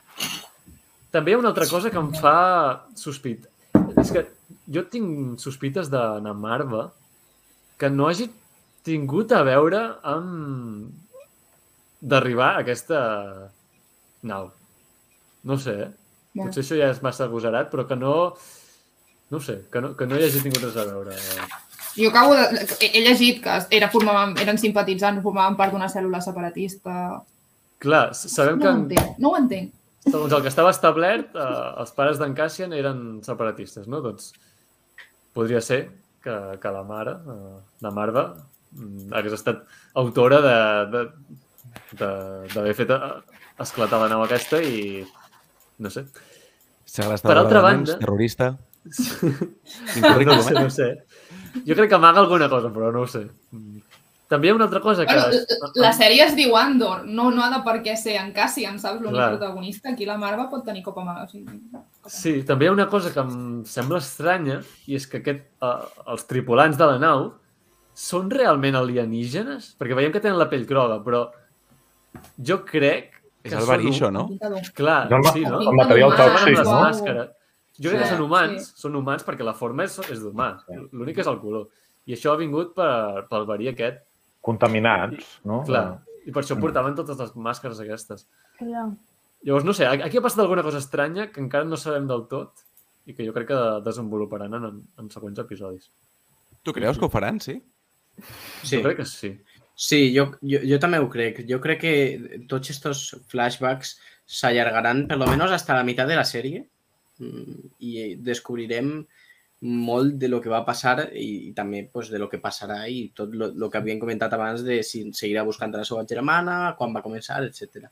També hi ha una altra cosa que em fa sospitar. És que jo tinc sospites de na Marva que no hagi tingut a veure amb d'arribar a aquesta nau. No ho sé, eh? Potser això ja és massa agosarat, però que no... No sé, que no, que no hi hagi tingut res a veure. Jo acabo de... He, llegit que era, formaven, eren simpatitzants, formaven part d'una cèl·lula separatista... Clar, sabem No que ho en, entenc, no ho entenc. segons el que estava establert, eh, els pares d'en Cassian eren separatistes, no? Doncs podria ser que, que la mare, eh, la Marva, hagués estat autora de- de- de- d'haver fet eh, esclatar la nau aquesta i no sé. Segrestador Per altra banda- terrorista... Quin No sé, eh? no sé. Jo crec que amaga alguna cosa, però no ho sé. Mm. També hi ha una altra cosa que... Bueno, la sèrie es diu Andor, no, no ha de per què ser en Cassian, saps? L'únic protagonista. Aquí la Marva pot tenir copa mà. O sigui, copa Sí, també hi ha una cosa que em sembla estranya i és que aquest, uh, els tripulants de la nau són realment alienígenes? Perquè veiem que tenen la pell groga, però jo crec que És el Barisho, no? Clar, ma- sí, no? el material tòxic, no? màscares. Jo crec que Sí, són humans, sí. són humans perquè la forma és, és d'humà. L'únic és el color. I això ha vingut per, pel verí aquest. Contaminats, no? Clar. I per això portaven totes les màscares aquestes. Clar. Llavors, no sé, aquí ha passat alguna cosa estranya que encara no sabem del tot i que jo crec que desenvoluparan en, en següents episodis. Tu creus que ho faran, sí? Sí. Jo crec que sí. Sí, jo, jo, jo també ho crec. Jo crec que tots estos flashbacks s'allargaran per lo menos hasta la meitat de la sèrie mm, i descobrirem molt de lo que va passar i, i també pues, de lo que passarà i tot lo, lo que havíem comentat abans de si seguirà buscant a la seva germana, quan va començar, etc.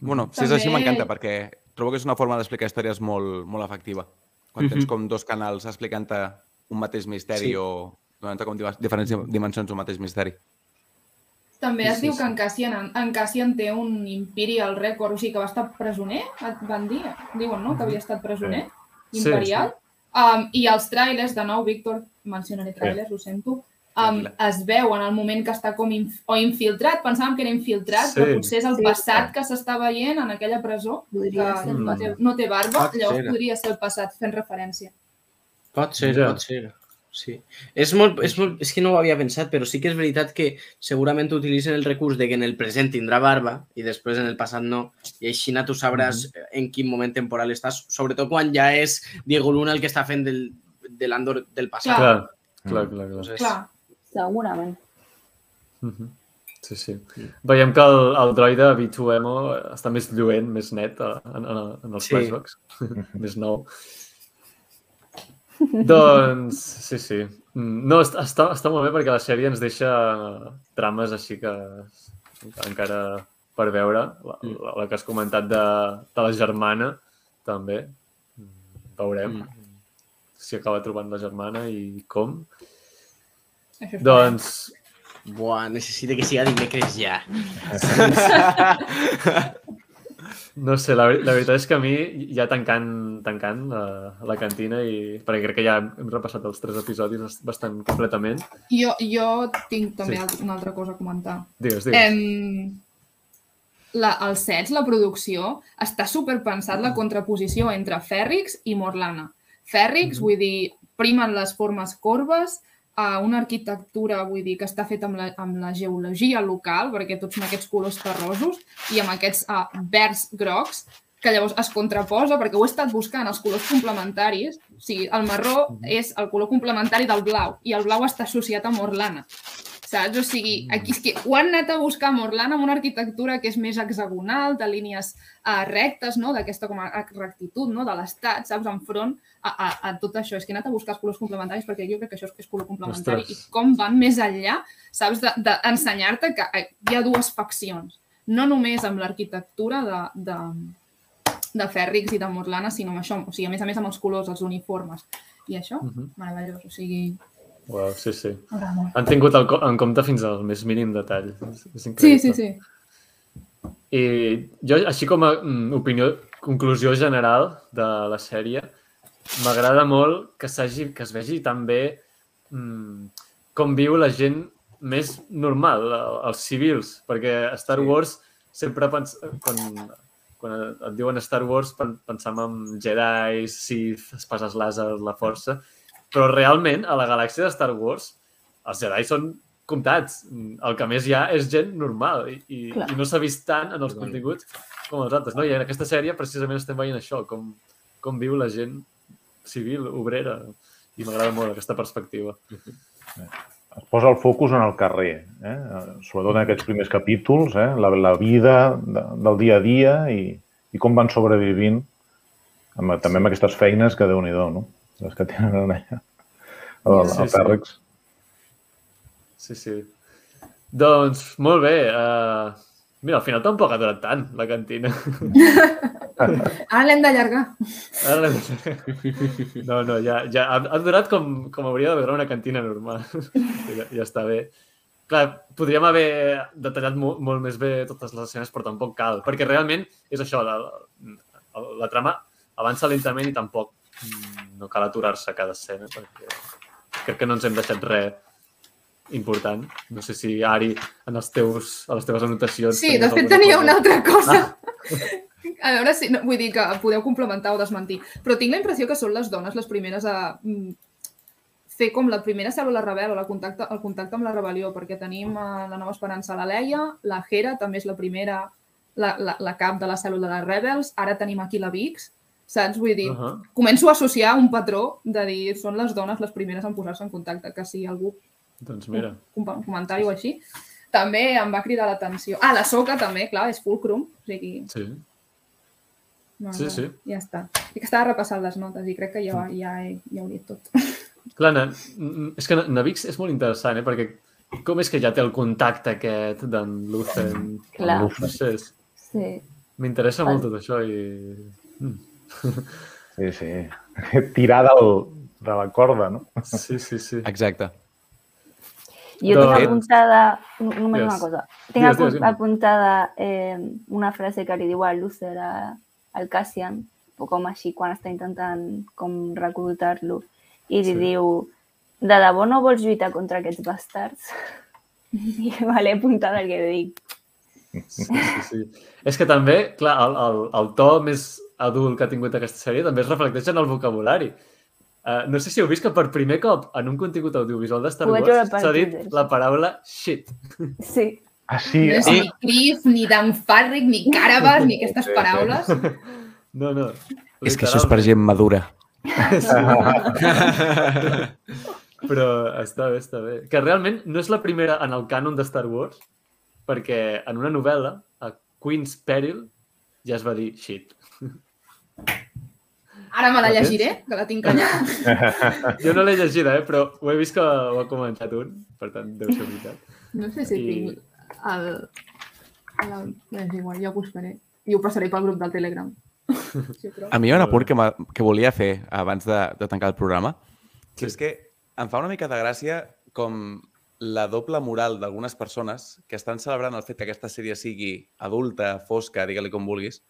Bueno, si és així També- m'encanta perquè trobo que és una forma d'explicar històries molt, molt efectiva. Quan tens Mhm. com dos canals explicant-te un mateix misteri Sí. o donant-te com diva- diferents dimensions d'un mateix misteri. També Sí, es sí, diu sí. que en Cassian, en Cassian té un Imperial Record, o sigui que va estar presoner, et van dir, diuen, no?, que havia estat presoner, Sí. imperial. Um, I els trailers, de nou, Víctor, mencionaré trailers, ho sento, um, es veu en el moment que està com inf o infiltrat, pensàvem que era infiltrat, Sí. però potser és el Sí. passat que s'està veient en aquella presó, que Podria ser. Mm. no té, no té barba, Pot llavors ser. podria ser el passat fent referència. Pot ser, Ja. pot ser. Sí. És, molt, és, molt, és que no ho havia pensat, però sí que és veritat que segurament utilitzen el recurs de que en el present tindrà barba i després en el passat no, i així tu sabràs en quin moment temporal estàs, sobretot quan ja és Diego Luna el que està fent del, de l'Andor del passat. Clar. Clar, clar, clar. clar. Entonces, Clar, Segurament. Mhm. Sí, sí. Veiem que el, el droide B2EMO està més lluent, més net eh, en, en, en els Sí. flashbacks. més nou. doncs, sí, sí. Mm, No, està, està, està molt bé perquè la sèrie ens deixa trames així que encara per veure. La, Mm. la, la que has comentat de, de la germana, també. Mm, Veurem Mm. si acaba trobant la germana i com. això Doncs, Buah, necessito que siga dimecres ja. No sé, la, la veritat és que a mi, ja tancant, tancant la, la cantina, i perquè crec que ja hem repassat els tres episodis bast- bastant completament. Jo, jo tinc també Sí. una altra cosa a comentar. Digues, digues. Em... La, els sets, la producció, està superpensat la contraposició entre Fèrrix i Morlana. Fèrrix, Mhm. vull dir, primen les formes corbes, a una arquitectura, vull dir, que està feta amb la, amb la geologia local, perquè tots són aquests colors terrosos, i amb aquests uh, verds grocs, que llavors es contraposa, perquè ho he estat buscant, els colors complementaris. O sigui, el marró Mhm. és el color complementari del blau, i el blau està associat a Morlana. Saps? O sigui, Mm. aquí és que ho han anat a buscar a Morlana amb una arquitectura que és més hexagonal, de línies uh, rectes, no? d'aquesta com a rectitud no? de l'estat, saps? Enfront a, a, a tot això. És que he anat a buscar els colors complementaris perquè jo crec que això és que és color complementari. Ostres. I com van més enllà, saps? D'ensenyar-te que eh, hi ha dues faccions. No només amb l'arquitectura de, de, de Fèrrix i de Morlana, sinó amb això. O sigui, a més a més amb els colors, els uniformes. I això, Mhm. meravellós. O sigui, Uau, sí, sí. Han tingut el, en compte fins al més mínim detall. És, és Sí, increïble. sí, sí. I jo, així com a mm, opinió, conclusió general de la sèrie, m'agrada molt que, s'hagi que es vegi també mm, com viu la gent més normal, el- els civils, perquè a Star Sí. Wars sempre pens... quan, quan et diuen Star Wars pen- pensam en Jedi, Sith, espases làser, la força, però realment a la galàxia de Star Wars els Jedi són comptats. El que més hi ha és gent normal i, i, Clar. i no s'ha vist tant en els continguts com els altres. No? I en aquesta sèrie precisament estem veient això, com, com viu la gent civil, obrera, i m'agrada molt aquesta perspectiva. Es posa el focus en el carrer, eh? sobretot en aquests primers capítols, eh? la, la vida de, del dia a dia i, i com van sobrevivint amb, també amb aquestes feines que déu-n'hi-do, no? Les que tenen allà. El, el, Sí, el sí. Sí, sí. Doncs, molt bé. Uh, mira, al final tampoc ha durat tant, la cantina. Ara l'hem d'allargar. Ara... No, no, ja, ja ha, ha durat com, com hauria de durar una cantina normal. Ja, ja està bé. clar, podríem haver detallat molt, molt més bé totes les escenes, però tampoc cal, perquè realment és això, la, la, la trama avança lentament i tampoc no cal aturar-se a cada escena, perquè crec que no ens hem deixat res important. No sé si, Ari, en els teus, a les teves anotacions... Sí, de fet tenia cosa. una altra cosa. A veure si... No, vull dir que podeu complementar o desmentir. Però tinc la impressió que són les dones les primeres a mm, fer com la primera cèl·lula rebel o la contacte, el contacte amb la rebel·lió, perquè tenim a la Nova Esperança la Leia, la Hera també és la primera, la, la, la cap de la cèl·lula de Rebels, ara tenim aquí la Vix, saps? Vull dir, Uh -huh. començo a associar un patró de dir són les dones les primeres en posar-se en contacte, que si algú Doncs mira, un un comentari o així, també em va cridar l'atenció. Ah, la soca també, clar, és fulcrum. O sigui, sí. no, Sí, sí. ja està. I que estava repassant les notes i crec que ja, ja, he, ja ho he dit tot. Clar, na, és que Na- Navix és molt interessant, eh? Perquè com és que ja té el contacte aquest d'en Lucen? Clar. No sé, Sí. m'interessa molt tot això i... Mm. Sí, sí. Tirar del, de la corda, no? Sí, sí, sí. Exacte. Jo tinc apuntada, no- només Digues. una cosa, tinc digues, dime. apuntada eh, una frase que li diu a Luther a, al Cassian, o com així, quan està intentant com reclutar-lo, i li Sí. diu, de debò no vols lluitar contra aquests bastards? I me l'he apuntat el que dic. Sí, sí, sí. És que també, clar, el, el, el to més adult que ha tingut aquesta sèrie també es reflecteix en el vocabulari. Uh, no sé si heu vist que per primer cop en un contingut audiovisual de Star Wars s'ha dit la paraula shit. Sí, Ah, sí. No és ah, ni Criff, ni Dan Farrick, ni Carabas, ni aquestes paraules. No, no. És que això és per gent madura. Però està bé, està bé. Que realment no és la primera en el cànon de Star Wars, perquè en una novel·la, a Queen's Peril, ja es va dir shit. Ara me la llegiré, que la tinc allà. Jo no l'he llegida, eh? però ho he vist que ho ha comentat un, per tant, deu ser veritat. No sé si I- tinc el... el... És igual, ja ho buscaré. I ho passaré pel grup del Telegram. Sí, però... A mi hi ha un apunt que, que volia fer abans de, de tancar el programa, que és que em fa una mica de gràcia com la doble moral d'algunes persones que estan celebrant el fet que aquesta sèrie sigui adulta, fosca, digue-li com vulguis,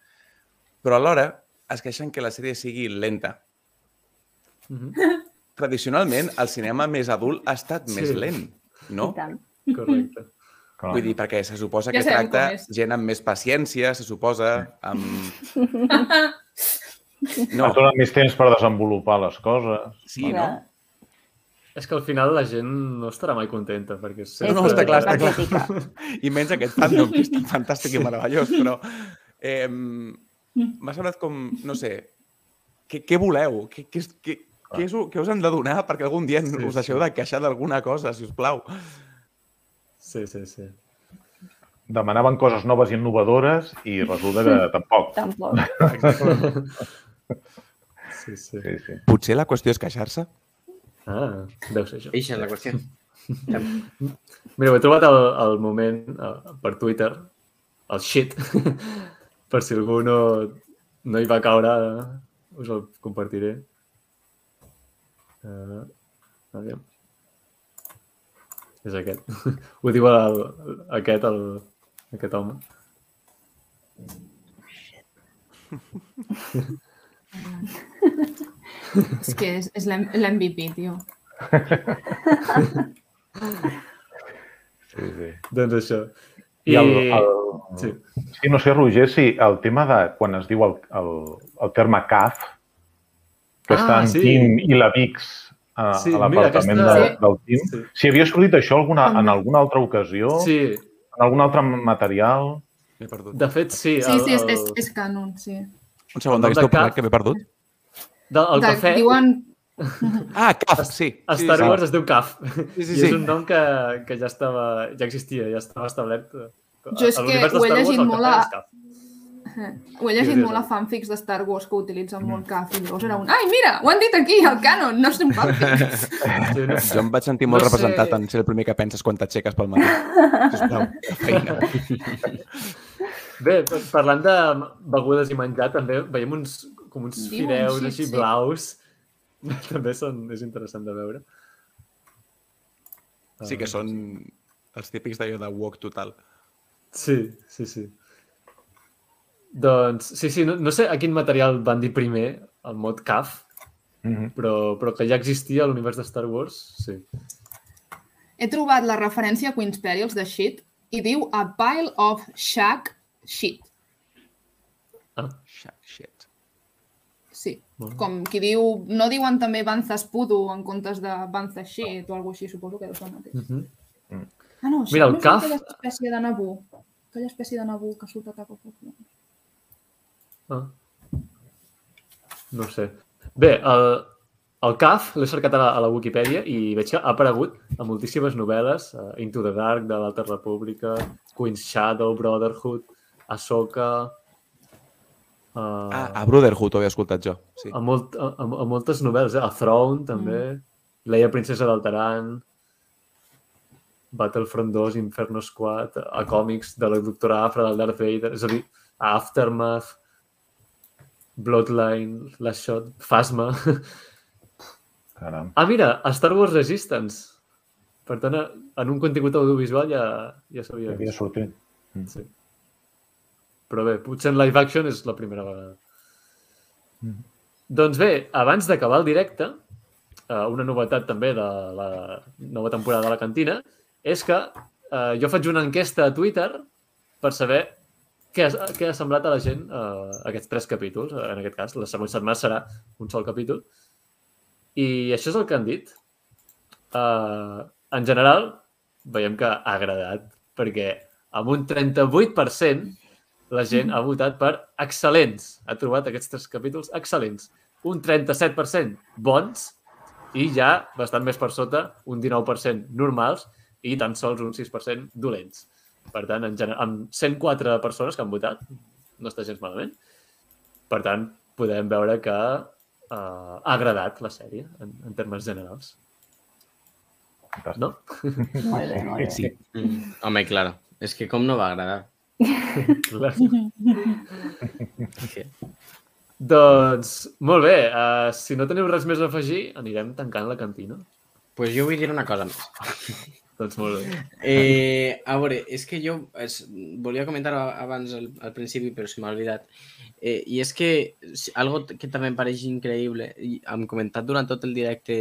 però alhora es queixen que la sèrie sigui lenta. Mhm. Tradicionalment, el cinema més adult ha estat Sí. més lent, no? Correcte. clar. Vull dir, perquè se suposa Ja que tracta gent amb més paciència, se suposa, amb... No. Et donen més temps per desenvolupar les coses. Sí, no? És que al final la gent no estarà mai contenta, perquè És sempre... no, està clar, està la clar. I menys aquest fandom, que és tan fantàstic i meravellós, però eh, m'ha semblat com, no sé, què, què voleu? Què, què, és- què, què, és, què us han de donar perquè algun dia Sí, us deixeu sí. de queixar d'alguna cosa, si us plau? Sí, sí, sí. Demanaven coses noves i innovadores i resulta que tampoc. Tampoc. Sí, sí. Sí, sí. Potser la qüestió és queixar-se? Ah, deu ser això. Eixa és la qüestió. Mira, ho he trobat al, al moment uh, per Twitter, el shit, per si algú no, no hi va caure, us el compartiré. Uh, aviam. És aquest. Ho diu el, aquest, el, aquest home. És que és, és l'MVP, tio. sí, sí. Doncs això. I el, el, Sí. sí, no sé, Roger, si el tema de quan es diu el, el, el terme CAF, que Ah, està en sí. Tim i la Vix a, Sí, a l'apartament aquesta- de, del Tim, Sí. si havia sortit això alguna, en alguna altra ocasió, sí, en algun altre material... M'he perdut. de fet, sí. Sí, sí, és, el, és, és canon, sí. Un segon, el Cap. que m'he perdut? de, el De- cafè, Diuen... Ah, CAF, sí. a sí, Star sí. Wars es diu CAF. Sí, sí, I sí. és un nom que, que ja estava, ja existia, ja estava establert. Jo és que ho he Wars, llegit el molt a-. Ho he llegit molt a fanfics de Star Wars que utilitzen molt CAF i llavors era un... Ai, mira, ho han dit aquí, al canon, no és un fanfic. Sí, no? Jo em vaig sentir molt No sé. representat en ser el primer que penses quan t'aixeques pel matí. Sisplau, feina. Bé, parlant de begudes i menjar, també veiem uns, com uns fideus sí, així sí. blaus. També són, és interessant de veure. Sí que són Els típics d'allò de walk total. Sí, sí, sí. Doncs, sí, sí, no, no sé a quin material van dir primer, el mod CAF, Mm -hmm. però, però que ja existia a l'univers de Star Wars, sí. He trobat la referència a Queen's Perils de shit i diu a pile of shack shit. Shit. Bé. com qui diu... No diuen també Banzas Pudu en comptes de Banzas shit o alguna així, suposo que deu ser el mateix. Mhm. Ah, no, Mira, el no CAF- aquella espècie de Nabú. Aquella espècie de Nabú que surt a cap a poc. Ah. No sé. Bé, el, el CAF l'he cercat a la, a la Wikipedia i veig que ha aparegut a moltíssimes novel·les. Uh, Into the Dark, de l'Alta República, Queen's Shadow, Brotherhood, Ahsoka... Uh, Ah, a Brotherhood ho havia escoltat jo. Sí. a, molt, a, a, a moltes novel·les, eh? A Throne, també. Mm. Leia Princesa d'Altaran, Battlefront 2, Inferno Squad, a còmics de la Doctora Afra, del Darth Vader, és a dir, a Aftermath, Bloodline, Last Shot, Phasma... Caram. Ah, mira, a Star Wars Resistance. Per tant, en un contingut audiovisual ja, ja s'havia Ja havia vist. sortit. Sí. Però bé, potser en live action és la primera vegada. Mhm. Doncs bé, abans d'acabar el directe, eh, una novetat també de la nova temporada de la cantina és que eh, jo faig una enquesta a Twitter per saber què, ha- què ha semblat a la gent eh, aquests tres capítols. En aquest cas, la següent setmana serà un sol capítol. I això és el que han dit. Uh, en general, veiem que ha agradat, perquè amb un 38% la gent ha votat per excel·lents. Ha trobat aquests tres capítols excel·lents. Un 37% bons i ja bastant més per sota, un 19% normals i tan sols un 6% dolents. Per tant, en general, amb 104 persones que han votat, no està gens malament. Per tant, podem veure que uh, ha agradat la sèrie en, en termes generals. No? Molt bé, molt bé. Sí. Home, claro. És que com no va agradar? Que... Doncs, molt bé. Uh, si no teniu res més a afegir, anirem tancant la cantina. Pues jo vull dir una cosa més. Doncs molt bé. Eh, a veure, és que jo es, volia comentar abans al, al principi, però se m'ha oblidat. Eh, I és que si- algo que també em pareix increïble, i hem comentat durant tot el directe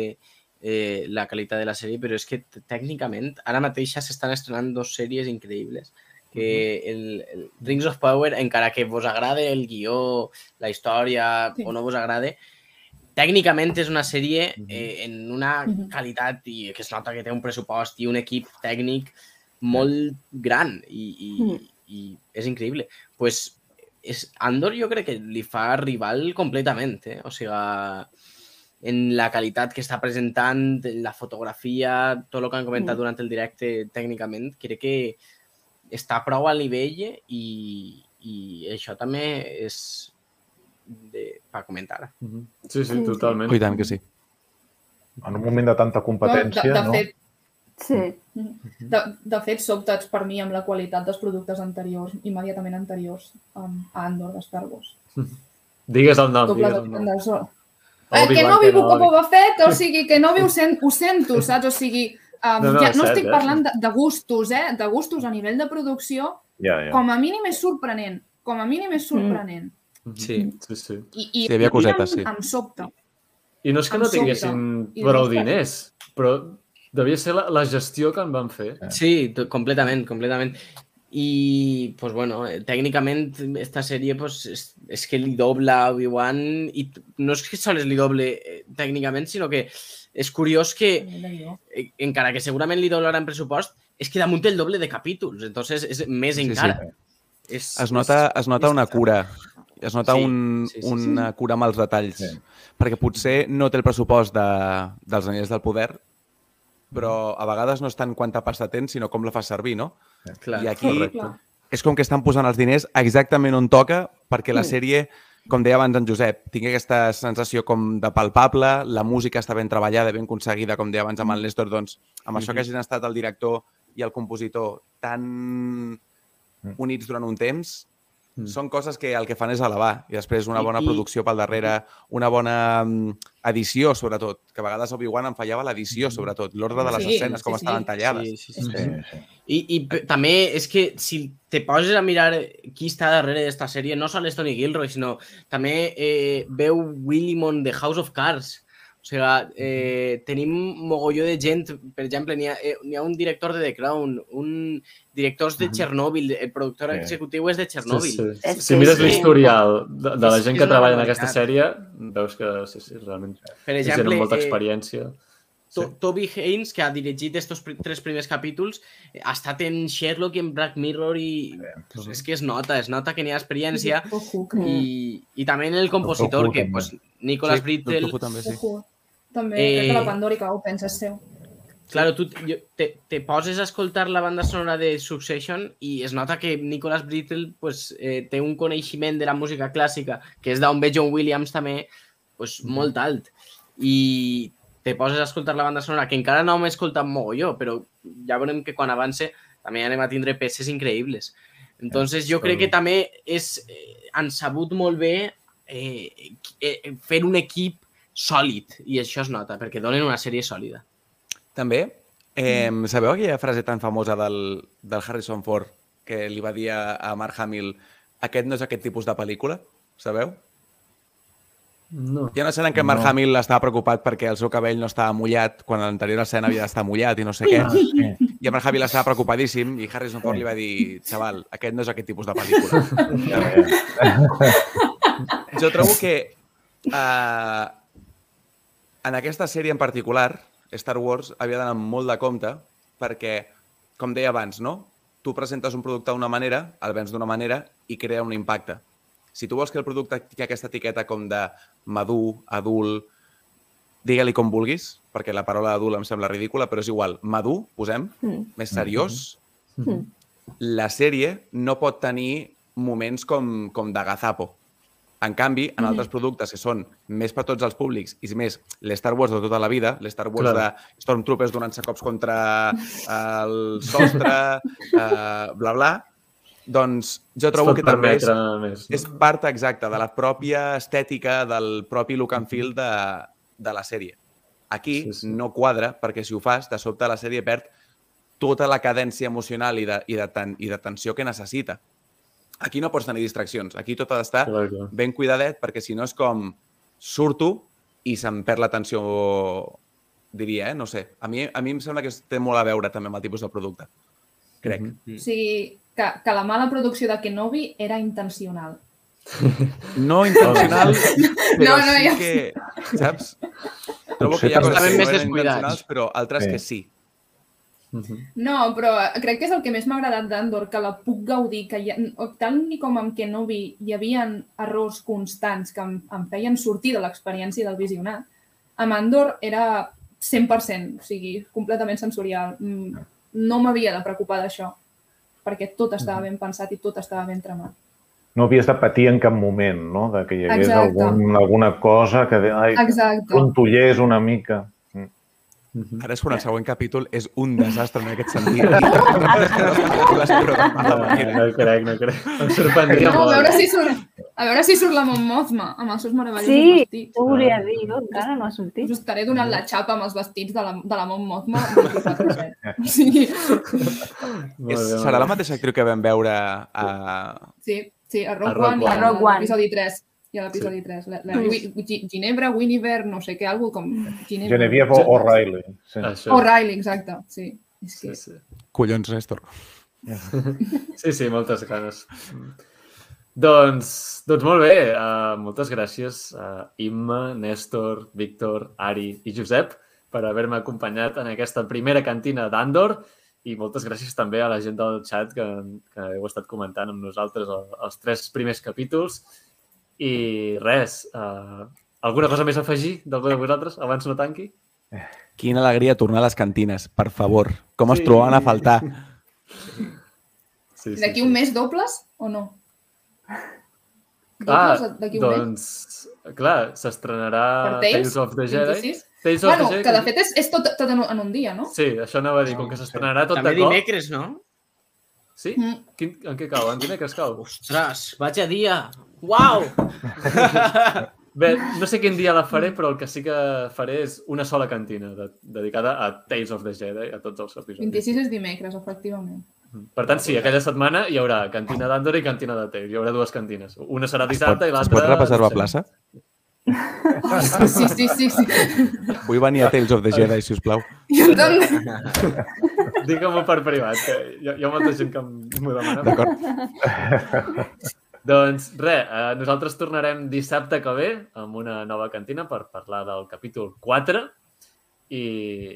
eh, la qualitat de la sèrie, però és que tècnicament ara mateix s'estan estrenant dos sèries increïbles que el, el Rings of Power, encara que vos agrade el guió, la història Sí. o no vos agrade, tècnicament és una sèrie eh, en una qualitat i que es nota que té un pressupost i un equip tècnic molt gran i, i, i és increïble. pues, és, Andor jo crec que li fa rival completament, eh? o sigui, en la qualitat que està presentant, en la fotografia, tot el que han comentat durant el directe tècnicament, crec que està prou al nivell i, i això també és de, per comentar. Mhm. Sí, sí, Sí, totalment. Oh, I tant que sí. En un moment de tanta competència, de, de, no? fet, Sí. de, de fet, sobtats per mi amb la qualitat dels productes anteriors, immediatament anteriors um, a Andor de Star Wars. Digues el nom, Doble digues el nom. sol. Eh, que no viu com Kenobi. Boba Fett, o sigui, que no viu sent, ho sento, saps? O sigui, um, No, no, ja, no cert, estic eh? parlant de, de gustos, eh? De gustos a nivell de producció, Ja, ja. com a mínim és sorprenent. Com a mínim és sorprenent. Mhm. Sí. Sí, sí. I, i Sí, hi havia cosetes, em, sí. Em sobta. I no és que Em no tinguessin I prou diners, però devia ser la, la gestió que en van fer. Sí, completament, completament. I, pues bueno, eh, tècnicament esta sèrie pues, és, és que li dobla a Obi-Wan i t- no és que sols li doble eh, tècnicament, sinó que és curiós que, eh, encara que segurament li doblarà en pressupost, és que damunt té el doble de capítols, entonces és més Sí, sí. encara. És, Es nota, és- es nota una cura. Es nota Sí, un, sí, sí, una cura amb els detalls. Sí. Perquè potser no té el pressupost de, dels anells del poder, però a vegades no és tant quanta pasta tens, sinó com la fas servir, no? Clar. I aquí Correcte. És com que estan posant els diners exactament on toca perquè la Mm. sèrie, com deia abans en Josep, tingui aquesta sensació com de palpable, la música està ben treballada, ben aconseguida, com deia abans amb el Néstor, doncs amb això Mhm. que hagin estat el director i el compositor tan Mm. units durant un temps, Mm. Són coses que el que fan és elevar i després una bona i- producció pel darrere, una bona mm, edició, sobretot, que a vegades Obi-Wan em fallava l'edició, sobretot, l'ordre de les Sí, escenes, com sí, sí. estaven tallades. Sí, sí, sí. Sí, sí. I, i també és que si te poses a mirar qui està darrere d'esta sèrie, no sol és Tony Gilroy, sinó també eh, veu Willimon de House of Cards. O sigui, eh, tenim mogolló de gent, per exemple, n'hi ha, eh, ha un director de The Crown, un directors de Chernobyl, el productor Sí. executiu és de Chernobyl. Sí, sí. Si mires sí. l'historial de, de la És- gent és que treballa en aquesta sèrie, veus que sí, sí, realment Per exemple, amb molta eh, experiència. To Toby Haynes, que ha dirigit estos pri- tres primers capítols, eh, ha estat en Sherlock i en Black Mirror i pues, és que es nota, es nota que n'hi ha experiència i, i també en el compositor, que pues, Nicolas Sí, Brittle també, sí. També, Eh, crec que la Pandòrica ho pensa és seu. Claro, tu jo, te, te poses a escoltar la banda sonora de Succession i es nota que Nicolas Brittle pues, eh, té un coneixement de la música clàssica, que és d'on ve John Williams també, pues, molt alt. I te poses a escoltar la banda sonora, que encara no m'he escoltat mogolló, però ja veurem que quan avance també anem a tindre peces increïbles. Entonces, jo crec que també és, eh, han sabut molt bé eh, eh, fer un equip sòlid, i això es nota, perquè donen una sèrie sòlida. També, eh, sabeu aquella frase tan famosa del, del Harrison Ford que li va dir a, a Mark Hamill aquest no és aquest tipus de pel·lícula? Sabeu? No. Hi ha una escena en què Mark No. Hamill estava preocupat perquè el seu cabell no estava mullat quan a l'anterior escena havia d'estar mullat i no sé què. Ah, sí. I Mark Hamill estava preocupadíssim i Harrison Ford li va dir xaval, aquest no és aquest tipus de pel·lícula. Jo trobo que uh, en aquesta sèrie en particular, Star Wars havia d'anar molt de compte perquè, com deia abans, no? tu presentes un producte d'una manera, el vens d'una manera i crea un impacte. Si tu vols que el producte tingui aquesta etiqueta com de madur, adult, digue-li com vulguis, perquè la paraula adult em sembla ridícula, però és igual, madur, posem, Mm. més seriós, Mm. la sèrie no pot tenir moments com, com de gazapo. En canvi, en altres productes que són més per tots els públics i més l'Star Wars de tota la vida, l'Star Wars Clar. de Stormtroopers donant-se cops contra el sostre, eh, bla, bla, doncs jo trobo que també és, més. No? és part exacta de la pròpia estètica, del propi look and feel de, de la sèrie. Aquí sí. sí. no quadra, perquè si ho fas, de sobte la sèrie perd tota la cadència emocional i de, i de, ten, i de tensió que necessita. Aquí no pots tenir distraccions. Aquí tot ha d'estar ben cuidadet, perquè si no és com surto i se'm perd l'atenció, diria, eh? No sé. A mi, a mi em sembla que es té molt a veure també amb el tipus de producte. Crec. Mm Mhm. O sigui, que, que la mala producció de Kenobi era intencional. No intencional, però No, no, sí ja que, saps? Trobo que hi ha coses que més no eren intencionals, però altres Sí. que sí. Mhm. No, però crec que és el que més m'ha agradat d'Andor, que la puc gaudir, que ha, tant ni com amb Kenobi hi havia errors constants que em, em feien sortir de l'experiència del visionat, amb Andor era 100%, o sigui, completament sensorial. Mm, No m'havia de preocupar d'això, perquè tot estava ben pensat i tot estava ben tramat. No havies de patir en cap moment, no? De que hi hagués Exacte. algun, alguna cosa que... Ai, Exacte. trontollers una mica. Mm. Mhm. Ara és quan el següent capítol és un desastre en aquest sentit. No, no crec, no crec. Em sorprendria No, a molt. veure si surt, a veure si surt la Mon Mothma amb els seus meravellosos Sí, vestits. ho volia dir, jo encara no ha sortit. Us estaré donant la xapa amb els vestits de la, de la Mon Mothma 24/7. O sigui, Molt És, serà la bé. mateixa actriu que vam veure a... sí, sí, a Rogue, A Rogue One, One. a Rogue One. l'episodi 3. I a l'episodi 3. La, la, Gi- Ginebra, Winiver, no sé què, algú com... Ginebra. Genevieve O'Reilly. Sí. Això. O'Reilly, exacte, sí. És Sí, que... sí. Collons, Néstor. Sí, sí, moltes ganes. Doncs, doncs molt bé, uh, moltes gràcies a Imma, Néstor, Víctor, Ari i Josep per haver-me acompanyat en aquesta primera cantina d'Andor i moltes gràcies també a la gent del chat que, que heu estat comentant amb nosaltres el, els tres primers capítols. I res, uh, alguna cosa més a afegir d'algú de vosaltres abans no tanqui? Quina alegria tornar a les cantines, per favor. Com Sí. es trobaven a faltar. Sí, D'aquí un mes dobles o no? Ah, d'aquí un mes? doncs, clar, s'estrenarà Tales? Tales of the Jedi. 26? Tales of Bueno, the Jedi. que de fet és, és tot, tot en, un, en un dia, no? Sí, això anava a dir, com que s'estrenarà tot També de cop. dimecres, no? Sí? Mm. Quin, en què cau? En dimecres cau? Ostres, vaig a dia! Uau! Bé, no sé quin dia la faré, però el que sí que faré és una sola cantina de, dedicada a Tales of the Jedi, a tots els episodis. 26 és dimecres, efectivament. Per tant, sí, aquella setmana hi haurà cantina d'Andor i cantina de Tales. Hi haurà dues cantines. Una serà Es pot, dissabte i es l'altra... pot represervar no sé. plaça? Sí, sí, sí, sí. Vull venir a Tales of the Jedi, si us plau. Jo també. Digue-m'ho per privat, que hi ha, hi ha molta gent que m'ho demana. D'acord? Doncs res, eh, nosaltres tornarem dissabte que ve amb una nova cantina per parlar del capítol 4 i,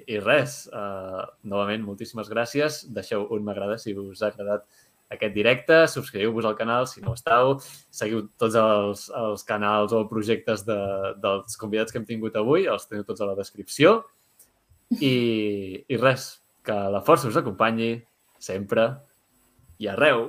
i res, eh, novament moltíssimes gràcies, deixeu un m'agrada si us ha agradat aquest directe, subscriu-vos al canal si no estàu, seguiu tots els, els canals o projectes de, dels convidats que hem tingut avui, els teniu tots a la descripció. I, i res, que la força us acompanyi sempre i arreu.